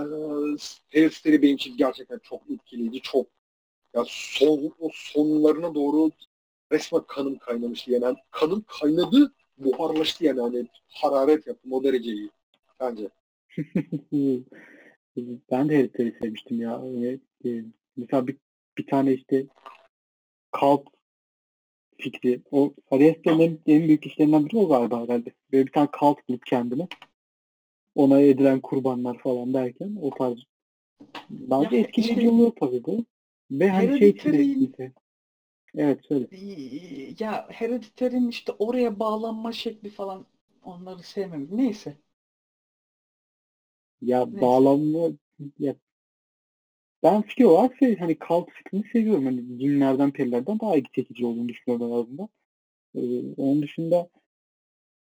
Hereditary benim için gerçekten çok etkileyici. Çok ya son, o sonlarına doğru resmen kanım kaynamıştı. Yani kanım kaynadı, buharlaştı yani hani hararet yaptım o dereceyi bence. ben de Hereditary'i sevmiştim ya. Öyle, e, mesela bir, bir tane işte kalt fikri. O Ari Aster'in en, en büyük işlerinden biri o galiba herhalde. Böyle bir tane kalt bulup kendine. Ona edilen kurbanlar falan derken o tarz. Bence Ya, etkileyici şey- oluyor tabii bu. Ve hani şey için de Hereditary'in- etkisi. Evet söyle. Ya Hereditary'nin işte oraya bağlanma şekli falan onları sevmem. Neyse. Ya Neyse. bağlanma ya ben fikir olarak şey, hani kalt fikrini seviyorum. Hani cinlerden perilerden daha ilgi çekici olduğunu düşünüyorum en azından. Ee, onun dışında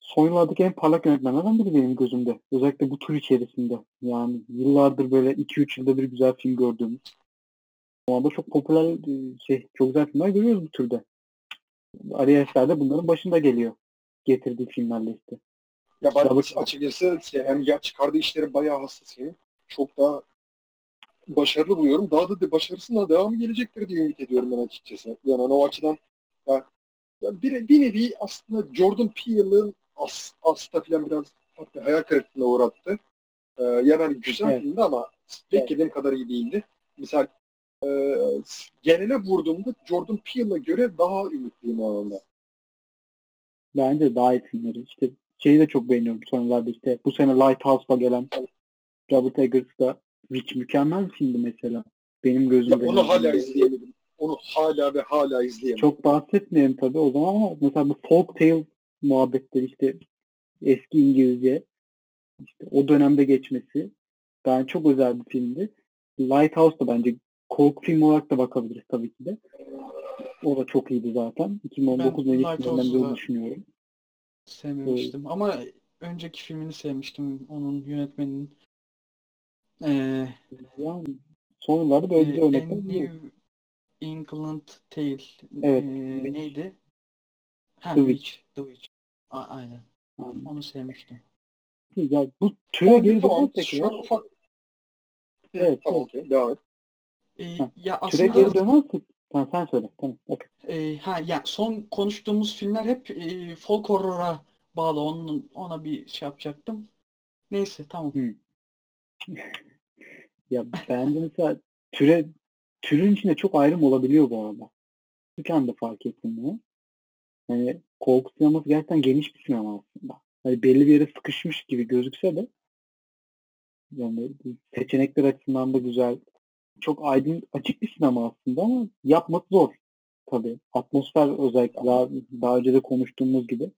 son yıllardaki en parlak yönetmenlerden biri benim gözümde. Özellikle bu tür içerisinde. Yani yıllardır böyle 2-3 yılda bir güzel film gördüğümüz. Şu anda çok popüler e, şey, çok güzel filmler görüyoruz bu türde. Ari Aster de bunların başında geliyor. Getirdiği filmlerle işte. Ya ben Robert- açıkçası yani ya çıkardığı işleri bayağı hassasıyım. Çok daha başarılı buluyorum. Daha da de başarısına devamı gelecektir diye ümit ediyorum ben açıkçası. Yani o açıdan ya, ya bir, bir nevi aslında Jordan Peele'ın as, aslında falan biraz hatta hayal kırıklığına uğrattı. Ee, yani güzel Evet. filmdi ama beklediğim kadar iyi değildi. Misal e, genele vurduğumda Jordan Peele'a göre daha ümitliyim o alanda. Bence daha iyi filmleri. İşte şeyi de çok beğeniyorum bu sonralarda işte. Bu sene Lighthouse'la gelen Robert Eggers'da Witch mükemmel filmdi mesela. Benim Ya gözümde. onu hala izleyemedim. Onu hala ve hala izleyemedim. Çok bahsetmeyelim tabii o zaman ama mesela bu folk tale muhabbetleri işte eski İngilizce işte o dönemde geçmesi ben çok özel bir filmdi. Lighthouse da bence korku filmi olarak da bakabiliriz tabii ki de. O da çok iyiydi zaten. 2019 Ben en iyi Lighthouse'u filmlerinden biri da- düşünüyorum. Sevmemiştim. Ama önceki filmini sevmiştim. Onun yönetmeninin. Ee, Yani son yıllarda e, böyle bir. New England Tale. Evet. Ee, neydi? Ha, The. Witch. The Witch. A- aynen. Yani, Onu sevmiştim. ya bu türe geri Tamam, dönersek ya, ufak. Evet, Tamam, evet. okey. Devam et. Ee, Ha, ya türe aslında geri dönersek tamam, sen söyle. Tamam. okey. e, ha ya son konuştuğumuz filmler hep e, folk horror'a bağlı. Onun ona bir şey yapacaktım. Neyse tamam. Ya bence mesela türe türün içinde çok ayrım olabiliyor bu arada. Ben de fark ettim bunu. Yani korku sineması gerçekten geniş bir sinema aslında. Hani belli bir yere sıkışmış gibi gözükse de yani seçenekler açısından da güzel. Çok aydın, açık bir sinema aslında ama yapmak zor. Tabii. Atmosfer özellikle daha, daha önce de konuştuğumuz gibi.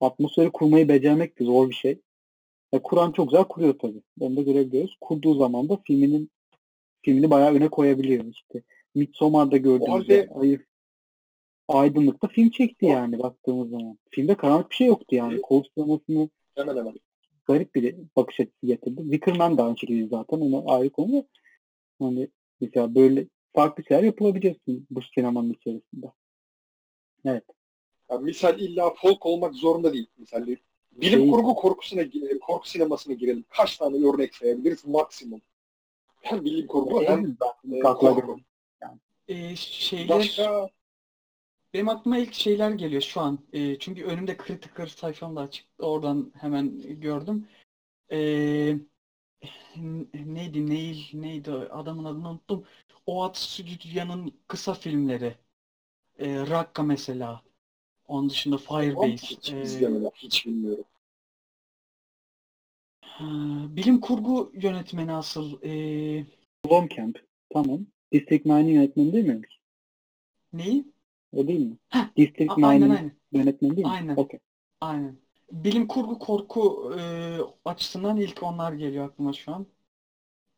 Atmosferi kurmayı becermek de zor bir şey. Ya Kur'an çok güzel kuruyor tabii. Onu da görebiliyoruz. Kurduğu zaman da filminin filmini bayağı öne koyabiliyor işte. Midsommar'da gördüğümüz halde- ayı aydınlıkta film çekti yani baktığımız zaman. Filmde karanlık bir şey yoktu yani. Korku sinemasını Hemen hemen. garip bir bakış açısı getirdi. Wickerman da aynı şekilde zaten onu ayrı konu da hani mesela böyle farklı şeyler yapılabilir bu sinemanın içerisinde. Evet. Yani misal illa folk olmak zorunda değil. Misal bilim Değil. kurgu korkusuna korku sinemasına girelim. Kaç tane örnek sayabiliriz maksimum? Hem bilim kurgu hem e, korku. gelen. Ee, şeyler Başka Benim aklıma ilk şeyler geliyor şu an. Ee, çünkü önümde Critical sayfam da açık. Oradan hemen gördüm. Ee, neydi Neil neydi adamın adını unuttum. O at Stüdyo'nun kısa filmleri. E, Rakka mesela. Onun dışında Firebase. Hiç e, izlemedim. Hiç bilmiyorum. bilim kurgu yönetmeni asıl. E, Blomkamp. Tamam. District 9'ın yönetmeni değil mi? neyi? O değil mi? Heh, District A- aynen 9'ın aynen. yönetmeni değil mi? Aynen. Okey. Aynen. Bilim kurgu korku e, açısından ilk onlar geliyor aklıma şu an.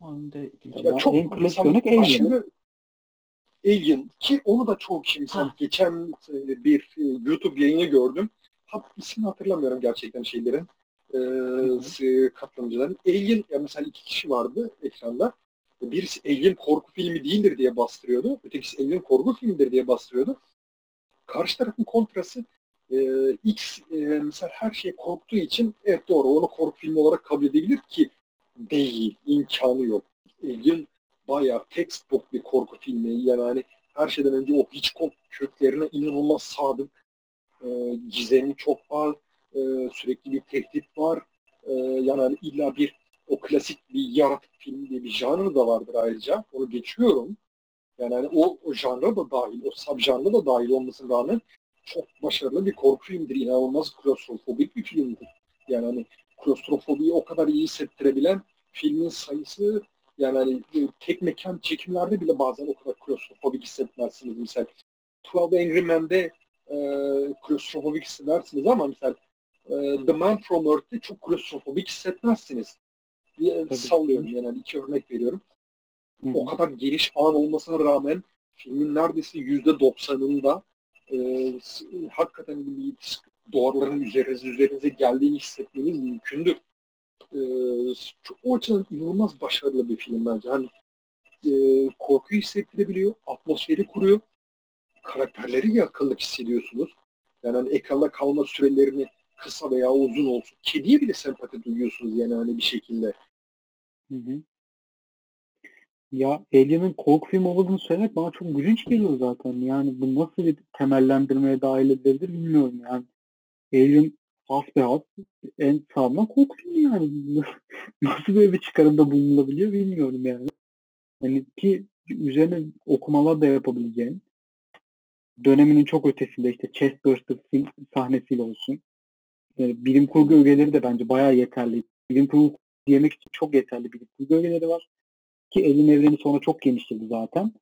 Onu da Ya çok en klasik örnek Alien. Alien ki onu da çok kişi mesela Ha. geçen e, bir e, YouTube yayını gördüm. Ha, ismini hatırlamıyorum gerçekten şeylerin e, e, katılımcıların. Alien ya mesela iki kişi vardı ekranda. Birisi Alien korku filmi değildir diye bastırıyordu. Ötekisi Alien korku filmidir diye bastırıyordu. Karşı tarafın kontrası e, X e, mesela her şey korktuğu için evet doğru onu korku filmi olarak kabul edebilir ki değil. imkanı yok. Alien bayağı textbook bir korku filmi. Yani her şeyden önce o Hitchcock köklerine inanılmaz sadık. E, gizemi çok var. E, sürekli bir tehdit var. E, yani hani illa bir o klasik bir yaratık film diye bir janrı da vardır ayrıca. Onu geçiyorum. Yani hani o, o janra da dahil, o subjanra da dahil olmasına rağmen çok başarılı bir korku filmidir. İnanılmaz klostrofobik bir filmdir. Yani hani klostrofobiyi o kadar iyi hissettirebilen filmin sayısı yani hani e, tek mekan çekimlerde bile bazen o kadar klostrofobik hissetmezsiniz. Mesela 12 Angry Men'de e, klostrofobik hissedersiniz ama mesela e, The Man from Earth'te çok klostrofobik hissetmezsiniz. Tabii. sallıyorum yani hani iki örnek veriyorum. Hı. O kadar geniş alan olmasına rağmen filmin neredeyse yüzde doksanında e, hakikaten bir duvarların üzerinize, üzerinize geldiğini hissetmeniz mümkündür. E, o açıdan inanılmaz başarılı bir film bence. Hani e, korkuyu hissettirebiliyor, atmosferi kuruyor, karakterleri yakınlık hissediyorsunuz. Yani hani ekranda kalma sürelerini kısa veya uzun olsun. Kediye bile sempati duyuyorsunuz yani hani bir şekilde. Hı hı. Ya Alien'ın korku filmi olduğunu söylemek bana çok gülünç geliyor zaten. Yani bu nasıl bir temellendirmeye dahil edilebilir bilmiyorum yani. Alien hasbihas en sağlam korku filmi yani. Nasıl böyle bir çıkarımda bulunulabiliyor bilmiyorum yani. Hani ki üzerine okumalar da yapabileceğin döneminin çok ötesinde işte Chestburster sahnesiyle olsun. Yani bilim kurgu ögeleri de bence bayağı yeterli. Bilim kurgu diyemek için çok yeterli bilim kurgu ögeleri var. Ki elin evreni sonra çok genişledi zaten.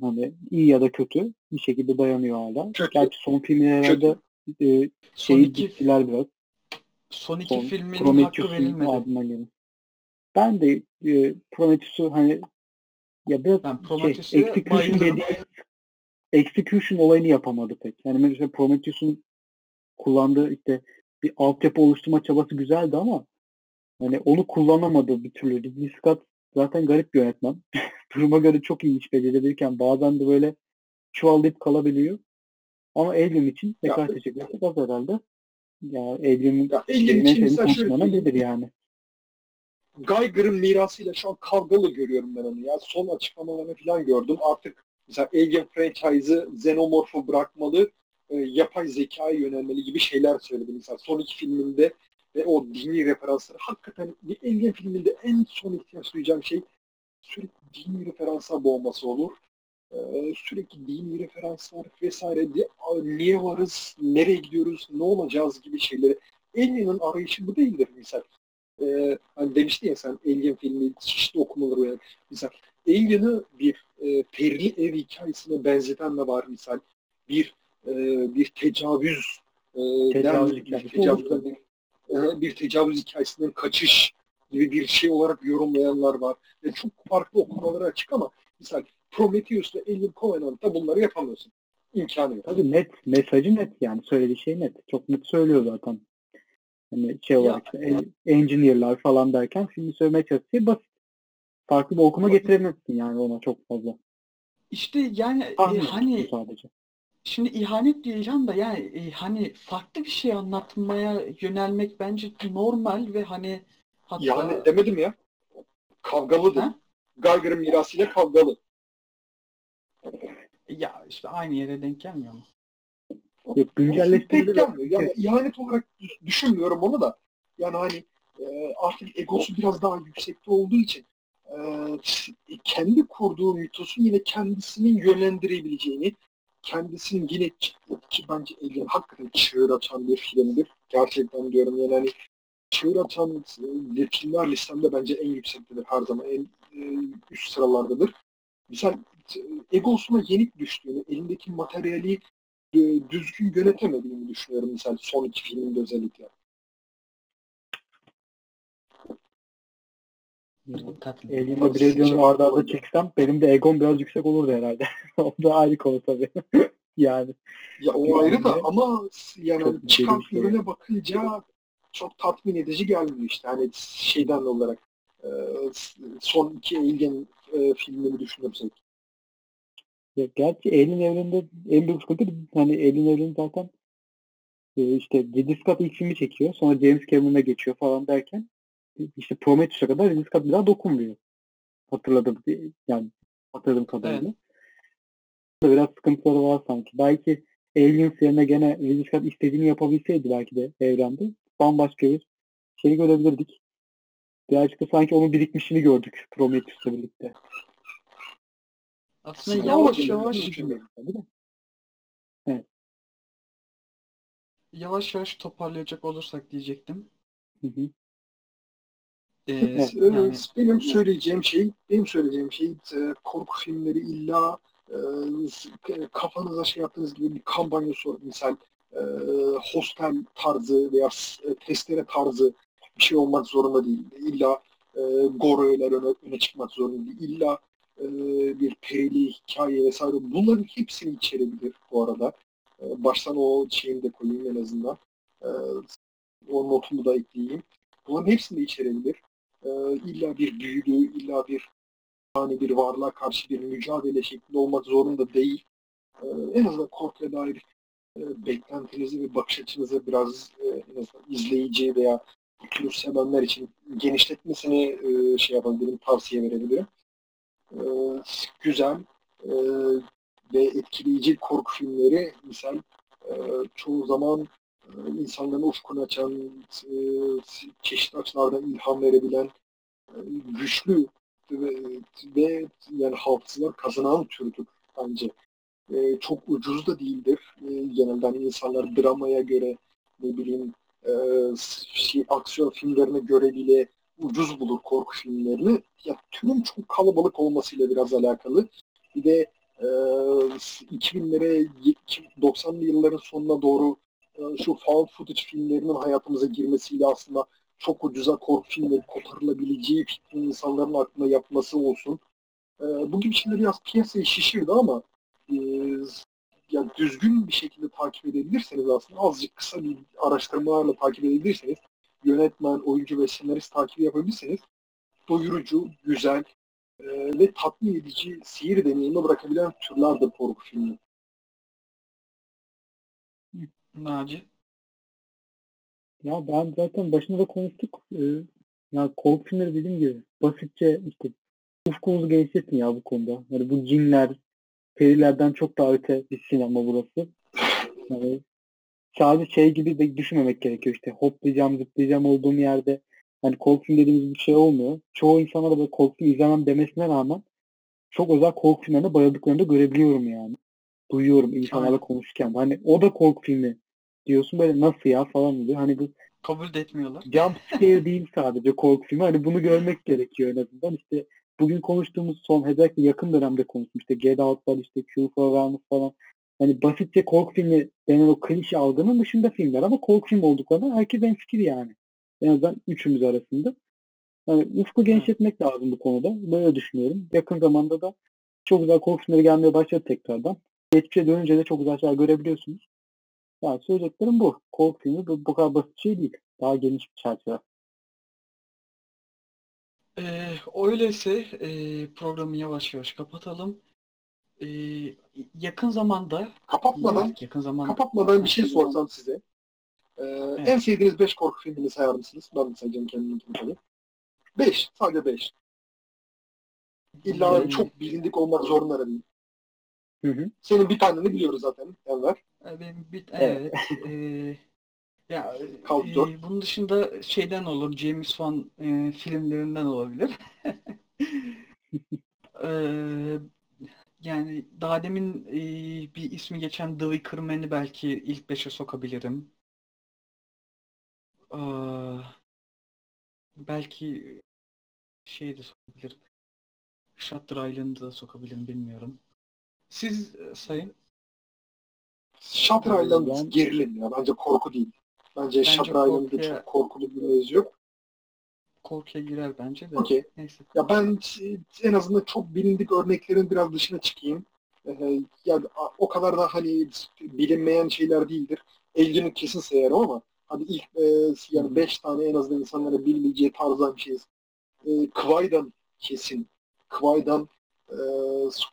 Hani iyi ya da kötü bir şekilde dayanıyor hala. Kötü. Gerçi son filmler herhalde e, Son şeyi iki, diktiler biraz. son iki Son hakkı Prometheus'un verilmedi. ardından gelen. Ben de e, Prometheus'u hani ya biraz Ben şey, execution bayılırım. dediği execution olayını yapamadı pek. Yani mesela Prometheus'un kullandığı işte bir altyapı oluşturma çabası güzeldi ama hani onu kullanamadı bir türlü. Ridley Scott zaten garip bir yönetmen. Duruma göre çok iyi iş becerebilirken bazen de böyle çuvallayıp kalabiliyor. Ama Alien için ne kadar teşekkür az herhalde. Ya Alien'in Ya en için mesela biridir yani. Geiger'ın mirasıyla şu an kavgalı görüyorum ben onu. Ya son açıklamalarını falan gördüm. Artık mesela Alien franchise'ı xenomorfu bırakmalı, e, yapay zekaya yönelmeli gibi şeyler söyledi. Mesela son iki filminde ve o dini referansları hakikaten bir Alien filminde en son ihtiyaç duyacağım şey sürekli dini referansa boğması olur. Ee, sürekli dini referanslar vesaire diye, "Aa, niye varız, nereye gidiyoruz, ne olacağız gibi şeyleri. Alien'ın arayışı bu değildir misal. Ee, hani demiştin ya sen Alien filmi çeşitli okumaları yani. Misal Alien'ı bir e, perili ev hikayesine benzeten de var misal. Bir e, bir tecavüz e, Tecavüz den- bir tecavüz, e, bir tecavüz hikayesinden kaçış gibi bir şey olarak yorumlayanlar var. Yani çok farklı okumaları açık ama misal Prometheus ve Alien Covenant'ta bunları yapamıyorsun. İmkanı yok. Tabii net. Mesajı net yani. Söylediği şey net. Çok net söylüyor zaten. Hani şey olarak işte en- engineer'lar falan derken filmi söylemeye çalışıyor. Basit. Farklı bir okuma getiremezsin yani ona çok fazla. İşte yani e, hani... sadece. Şimdi ihanet diyeceğim da yani e, hani farklı bir şey anlatmaya yönelmek bence normal ve hani hatta Yani demedim ya. Kavgalıdır. Ha? Geiger'ın mirasıyla kavgalı. ya işte aynı yere denk gelmiyor mu? Yok, gelmiyor. Yani ihanet olarak düş- düşünmüyorum onu da. Yani hani e, artık egosu biraz daha yüksekte olduğu için e, kendi kurduğu mitosu yine kendisinin yönlendirebileceğini, kendisinin yine ki bence Alien hakikaten çığır açan bir filmdir. Gerçekten diyorum yani hani çığır açan e, filmler listemde bence en yüksektedir her zaman. En e, üst sıralardadır. Misal e, egosuna yenik düştüğünü, elindeki materyali e, düzgün yönetemediğini düşünüyorum misal son iki filminde özellikle. Alien'la bir Alien'ı arda arda çeksem benim de egom biraz yüksek olurdu herhalde. o da ayrı konu tabii. yani. Ya o ayrı da ama yani Çok çıkan şey. ürüne bakınca çok tatmin edici gelmiyor işte. Hani şeyden olarak e, son iki Alien e, filmini düşünürsek. Ya gerçi Alien evreninde en büyük sıkıntı hani Alien evreni zaten e, işte Ridley Scott ilk filmi çekiyor. Sonra James Cameron'a geçiyor falan derken işte Prometheus'a kadar Ridley bir daha dokunmuyor. Hatırladım. Yani hatırladığım kadarıyla. Evet. Biraz sıkıntıları var sanki. Belki Aliens yerine gene Ridley Scott istediğini yapabilseydi belki de evrende bambaşka bir şey görebilirdik. Birazcık da sanki onun birikmişini gördük Prometheus'la birlikte. Aslında yavaş yavaş. Evet. yavaş yavaş toparlayacak olursak diyecektim. Hı hı. Ee, Evet, yani benim söyleyeceğim şey, benim söyleyeceğim şey e, korku filmleri illa e, kafanıza şey yaptığınız gibi bir kampanya sor. Misal e, hostel tarzı veya e, testere tarzı bir şey olmak zorunda değil. İlla e, gore öne, öne çıkmak zorunda değil. İlla e, bir perili hikaye vesaire bunların hepsini içerebilir bu arada. E, baştan o şeyini de koyayım en azından. E, o notumu da ekleyeyim. Bunların hepsini de içerebilir. E, illa bir büyülü, illa bir yani bir varlığa karşı bir mücadele şeklinde olmak zorunda değil. E, en azından korkuya dair e, beklentinizi ve bakış açınızı biraz e, en azından izleyici veya bu tür sevenler için genişletmesini e, şey yapabilirim, tavsiye verebilirim. E, güzel e, ve etkileyici korku filmleri misal e, çoğu zaman insanların ufkunu açan, e, çeşitli açılardan ilham verebilen e, güçlü ve, ve yani hafızalar kazanan türdür bence. E, çok ucuz da değildir. E, genelde hani insanlar dramaya göre ne bileyim e, şey, aksiyon filmlerine göre bile ucuz bulur korku filmlerini. Ya türün çok kalabalık olmasıyla biraz alakalı. Bir de e, 2000'lere 90'lı yılların sonuna doğru e, şu found footage filmlerinin hayatımıza girmesiyle aslında çok ucuza korku filmleri kotarılabileceği fikrini insanların aklına yapması olsun. E, bu gibi şeyler biraz piyasayı şişirdi ama e, yani düzgün bir şekilde takip edebilirseniz aslında azıcık kısa bir araştırmalarla takip edebilirseniz yönetmen, oyuncu ve senarist takibi yapabilirseniz doyurucu, güzel e, ve tatmin edici seyir deneyimi bırakabilen türlerdir korku filmi. Naci. Ya ben zaten başında da konuştuk. Ee, ya korku filmleri dediğim gibi basitçe işte ufkumuzu genişletin ya bu konuda. Yani bu cinler, perilerden çok daha öte bir sinema burası. Yani sadece şey gibi de düşünmemek gerekiyor işte hoplayacağım zıplayacağım olduğum yerde hani korku film dediğimiz bir şey olmuyor. Çoğu insana da böyle korku film izlemem demesine rağmen çok özel korku filmlerine bayıldıklarını da görebiliyorum yani. Duyuyorum insanlarla Aynen. konuşurken. Hani o da korku filmi diyorsun böyle nasıl ya falan oluyor. Hani bu Kabul de etmiyorlar. jump scare değil sadece korku filmi. Hani bunu görmek gerekiyor en azından. İşte bugün konuştuğumuz son özellikle yakın dönemde konuştum. İşte Get Out var işte Q Wellness falan. Hani basitçe korku filmi denen o klişe algının dışında filmler ama korku filmi olduklarına herkes en fikir yani. En azından üçümüz arasında. Yani ufku genişletmek lazım bu konuda. Böyle düşünüyorum. Yakın zamanda da çok güzel korku filmleri gelmeye başladı tekrardan. Geçmişe dönünce de çok güzel şeyler görebiliyorsunuz. Yani söyleyeceklerim bu. Korku filmi bu, bu kadar basit şey değil. Daha geniş bir çerçeve. Ee, öyleyse e, programı yavaş yavaş kapatalım. Ee, yakın zamanda Kapatmadan yakın zamanda kapatmadan bir şey sorsam size. Ee, En sevdiğiniz 5 korku filmini sayar mısınız? Ben de sayacağım kendimkini tabii. 5. Sadece 5. İlla Hmm. çok bilindik olmak zorunda da değil. Hı hı. Senin bir taneni biliyoruz zaten Enver. E, Benim bir, Evet. evet. e, Ya e, bunun dışında şeyden olur, James Wan e, filmlerinden olabilir. Eee, yani daha demin e, bir ismi geçen The Wicker Man'i belki ilk beşe sokabilirim. Eee, belki şey de sokabilirim. Shutter Island'ı da sokabilirim bilmiyorum. Siz e, sayın. Shutter Island Ben- gerilim ya. Bence korku değil. Bence, Bence Shutter Island'da korkuya- çok korkulu bir mevzu yok. Korkuya girer bence de. Okey. Neyse. Ya ben en azından çok bilindik örneklerin biraz dışına çıkayım. Ee, yani o kadar da hani bilinmeyen şeyler değildir. Alien'ı kesin sayarım ama hani ilk e, yani beş tane en azından insanlara bilmeyeceği tarzdan bir şey. E, Kwai'dan kesin. Kwai'dan e,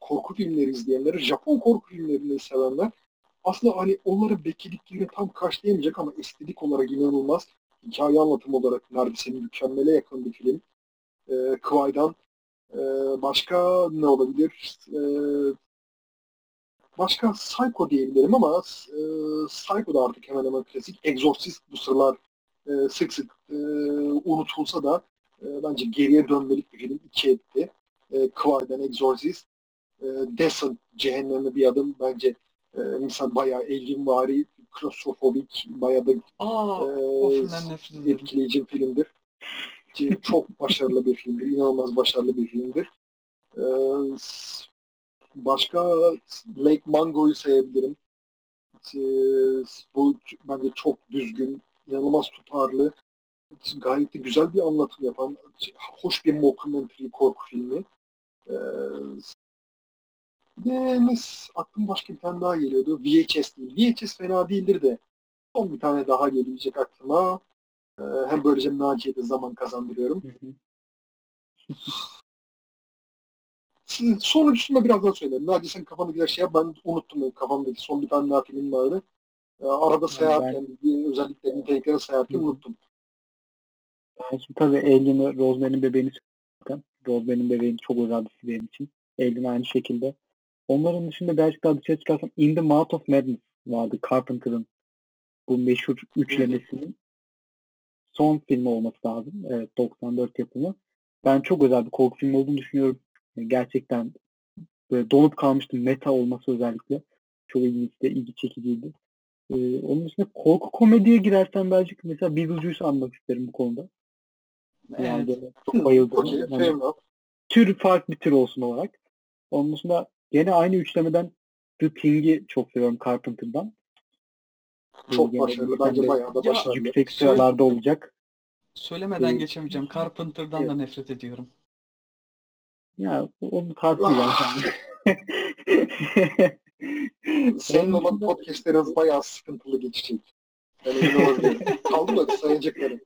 korku filmleri izleyenler, Japon korku filmlerini sevenler aslında hani onları beklediklerini tam karşılayamayacak ama estetik olarak inanılmaz. Hikaye anlatım olarak neredeyse mükemmele yakın bir film. E, Kwai'dan e, başka ne olabilir? E, başka Psycho diyebilirim ama e, Psycho da artık hemen hemen klasik. Exorcist bu sıralar e, sık sık e, unutulsa da e, bence geriye dönmelik bir film. iki etti. E, Kwai'den Exorcist. E, Descent, Cehennem'e bir adım bence e, insan bayağı elginvari, klostrofobik, bayağı da Aa, e, etkileyici bir filmdir. Çok başarılı bir filmdir. inanılmaz başarılı bir filmdir. S- başka Lake Mango'yu sayabilirim. Ee, bu bence çok düzgün, inanılmaz tutarlı, gayet de güzel bir anlatım yapan, hoş bir mockumentary korku filmi. Ee, bir de mis, aklım başka bir tane daha geliyordu. VHS değil. VHS fena değildir de son bir tane daha gelecek aklıma. Ee, hem böylece Naciye'ye de zaman kazandırıyorum. Hı hı. Sonuncusunu da birazdan söylerim. Naci sen kafandaki şey yap. Ben unuttum benim kafamdaki son bir tane daha film vardı. Ee, arada sayarken, bir özellikle Hı hı. unuttum. Ben şimdi tabii Alien'ı Rosemary'nin bebeğini söyleyeceğim. Rosemary'nin bebeğini çok özel bir şey benim için. Alien aynı şekilde. Onların dışında birazcık daha dışarı çıkarsam In the Mouth of Madness vardı. Carpenter'ın bu meşhur üçlemesinin son filmi olması lazım. Evet 94 yapımı. Ben çok özel bir korku filmi olduğunu düşünüyorum. Gerçekten böyle donup kalmıştım. Meta olması özellikle. Çok ilginçti, ilgi çekiciydi. Ee, onun dışında korku komediye girersen belki mesela Beetlejuice'u anmak isterim bu konuda. Yani Evet. çok bayıldım. Fair enough. tür farklı bir tür olsun olarak. Onun dışında gene aynı üçlemeden The Thing'i çok seviyorum Carpenter'dan. Çok Gene başarılı. Bence bayağı da başarılı. Yüksek sıralarda olacak. Söylemeden Ee, geçemeyeceğim. Carpenter'dan da evet. nefret ediyorum. Ya onu tartışmayacağım şimdi. Senin Onun olan podcastleriniz bayağı sıkıntılı geçecek. Yani emin olabilirim. Kaldı mı sayacaklarım?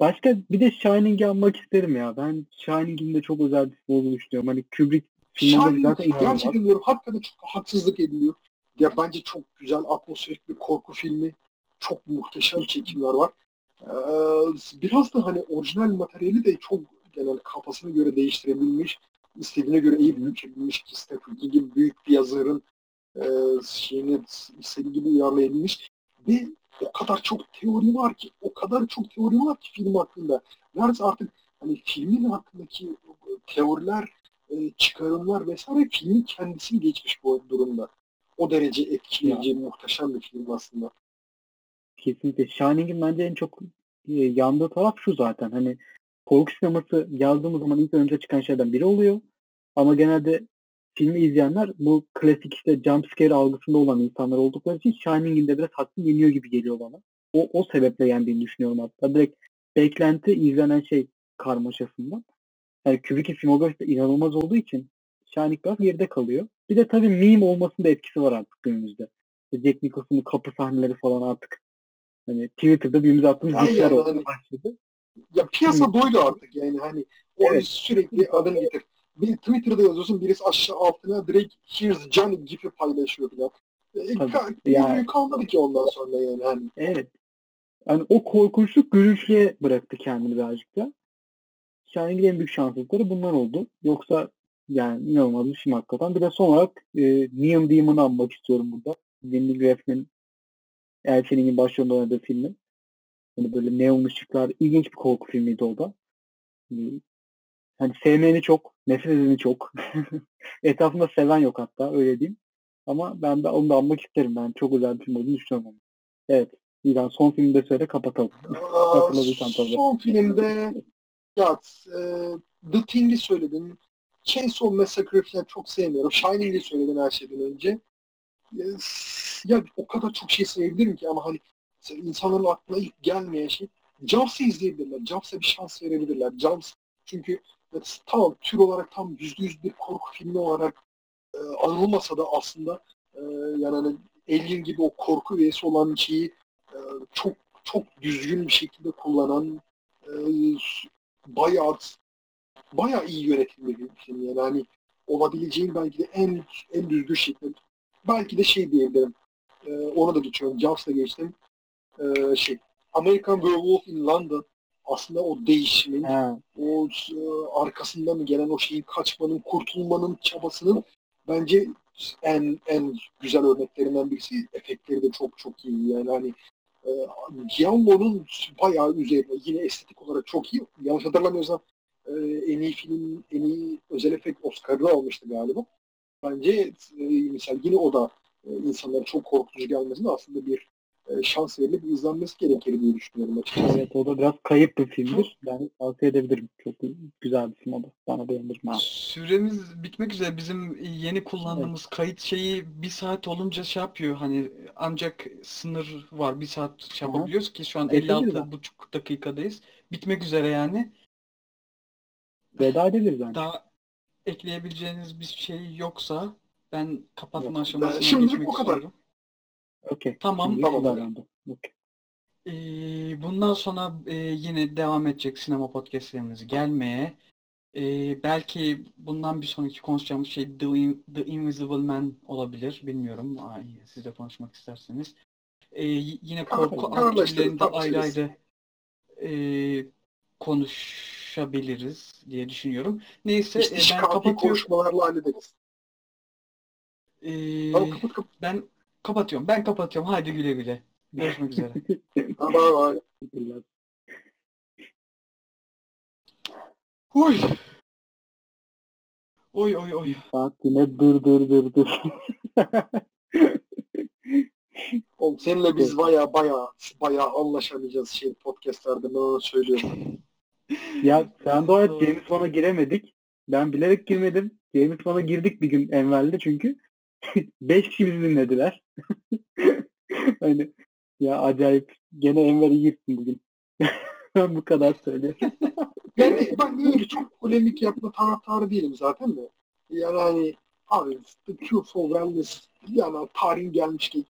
Başka bir de Shining'i anmak isterim ya. Ben Shining'in de çok özel bir olduğunu düşünüyorum. Hani Kubrick Shining zaten gerçekten diyorum hakikaten çok haksızlık ediliyor. Ya bence çok güzel atmosferik bir korku filmi. Çok muhteşem çekimler var. Ee, biraz da hani orijinal materyali de çok genel kafasına göre değiştirebilmiş. istediğine göre iyi büyütebilmiş Stephen King gibi büyük bir yazarın e, şeyini istediği gibi uyarlayabilmiş. Ve o kadar çok teori var ki, o kadar çok teori var ki film hakkında. Neredeyse artık hani filmin hakkındaki teoriler e, çıkarımlar vesaire filmin kendisini geçmiş bu durumda. O derece etkileyici, muhteşem bir film aslında. Kesinlikle. Shining'in bence en çok e, yandığı taraf şu zaten. Hani korku sineması yazdığımız zaman ilk önce çıkan şeyden biri oluyor. Ama genelde filmi izleyenler bu klasik işte jumpscare algısında olan insanlar oldukları için Shining'in de biraz hakkı yeniyor gibi geliyor bana. O, o sebeple yendiğini düşünüyorum hatta. Direkt beklenti izlenen şey karmaşasından. Yani Kubrick'in filmografisi de inanılmaz olduğu için Shining biraz geride kalıyor. Bir de tabii meme olmasının da etkisi var artık günümüzde. Jack Nicholson'ın kapı sahneleri falan artık hani Twitter'da birbirimize attığımız Yani gifler yani olmaya hani- başladı. Ya piyasa doydu artık yani hani o Evet. sürekli adını getir. Bir Twitter'da yazıyorsun birisi aşağı altına direkt here's Johnny gibi paylaşıyor falan. E, Tabii. Yani- kalmadı ki ondan sonra yani hani. Evet. Yani o korkunçluk gülüşlüğe bıraktı kendini birazcık da. Shining'in en büyük şanssızlıkları bunlar oldu. Yoksa yani inanılmaz bir film hakikaten. Bir de son olarak e, Neon Demon'ı anmak istiyorum burada. Winning Refn'in El Fenix'in başrolünde oynadığı filmi. Hani böyle neon ışıklar, ilginç bir korku filmiydi o da. Hani sevmeyeni çok, nefret edeni çok. Etrafında seven yok hatta öyle diyeyim. Ama ben de onu da almak isterim. Ben çok güzel bir film olduğunu düşünüyorum onu. Evet. İlan son filmi de söyle kapatalım. Aa, son filmde ya, e, The Thing'i söyledin. Chainsaw Massacre falan çok sevmiyorum. Shining'i söyledin her şeyden önce. E, ya o kadar çok şey sayabilirim ki ama hani insanların aklına ilk gelmeyen şey Jums'ı izleyebilirler. Jums'a bir şans verebilirler. Jumps çünkü e, tamam tür olarak tam yüzde yüz bir korku filmi olarak e, anılmasa da aslında e, yani hani Alien gibi o korku üyesi olan şeyi e, çok çok düzgün bir şekilde kullanan e, bayağı bayağı iyi yönetilmiş bir film. Yani hani olabileceğin belki de en en düzgün şekilde belki de şey diyebilirim e, onu da geçiyorum Jaws'la geçtim. E, şey American Werewolf in London aslında o değişimin Ha, o e, arkasından gelen o şeyin kaçmanın kurtulmanın çabasının bence en en güzel örneklerinden birisi efektleri de çok çok iyi yani hani e, Giallo'nun bayağı üzerine yine estetik olarak çok iyi. Yanlış hatırlamıyorsam e, en iyi film, en iyi özel efekt Oscar'ı almıştı galiba. Bence e, mesela yine o da e, insanlara çok korkutucu gelmesine aslında bir şans verilip izlenmesi gerekir diye düşünüyorum açıkçası. evet o da biraz kayıp bir filmdir. Ben tavsiye edebilirim. Çok güzel bir film o da. Bana beğendim. Ha. Süremiz bitmek üzere. Bizim yeni kullandığımız kayıt şeyi bir saat olunca şey yapıyor. Hani ancak sınır var. Bir saat şey yapabiliyoruz ki şu an Edebiliriz 56,5 dakikadayız. Bitmek üzere yani. Veda edebiliriz bence. Daha ekleyebileceğiniz bir şey yoksa ben kapatma Yok. aşamasına Şimdilik geçmek bu kadar. istiyorum. Okey. Tamam. Tamam. davrandım. Okey. Ee, bundan sonra e, yine devam edecek sinema podcastlerimiz gelmeye. Ee, belki bundan bir sonraki konuşacağımız şey The, In- The Invisible Man olabilir. Bilmiyorum. Ay, siz de konuşmak isterseniz. Ee, yine korku türlerinde ayrı ayrı e, konuşabiliriz diye düşünüyorum. Neyse İşte e, ben kapatıyorum. konuşmalarla hallederiz. Ee, Tamam kapat kapat. ben kapatıyorum. Ben kapatıyorum. Haydi güle güle. Görüşmek üzere. Bye. Teşekkürler. Oy. Oy oy oy. Saat yine dur dur dur dur. Oğlum seninle biz baya baya baya anlaşamayacağız şey podcastlerde ben onu söylüyorum. ya sen de o James Bond'a giremedik. Ben bilerek girmedim. James Bond'a girdik bir gün Enver'de çünkü. Beş kişi bizi dinlediler. hani ya acayip. Gene Enver'i girsin bugün. ben bu kadar söylüyorum. Yani ben öyle çok polemik yapma taraftarı değilim zaten de. Yani hani abi The Cure for Wellness yani tarihin gelmiş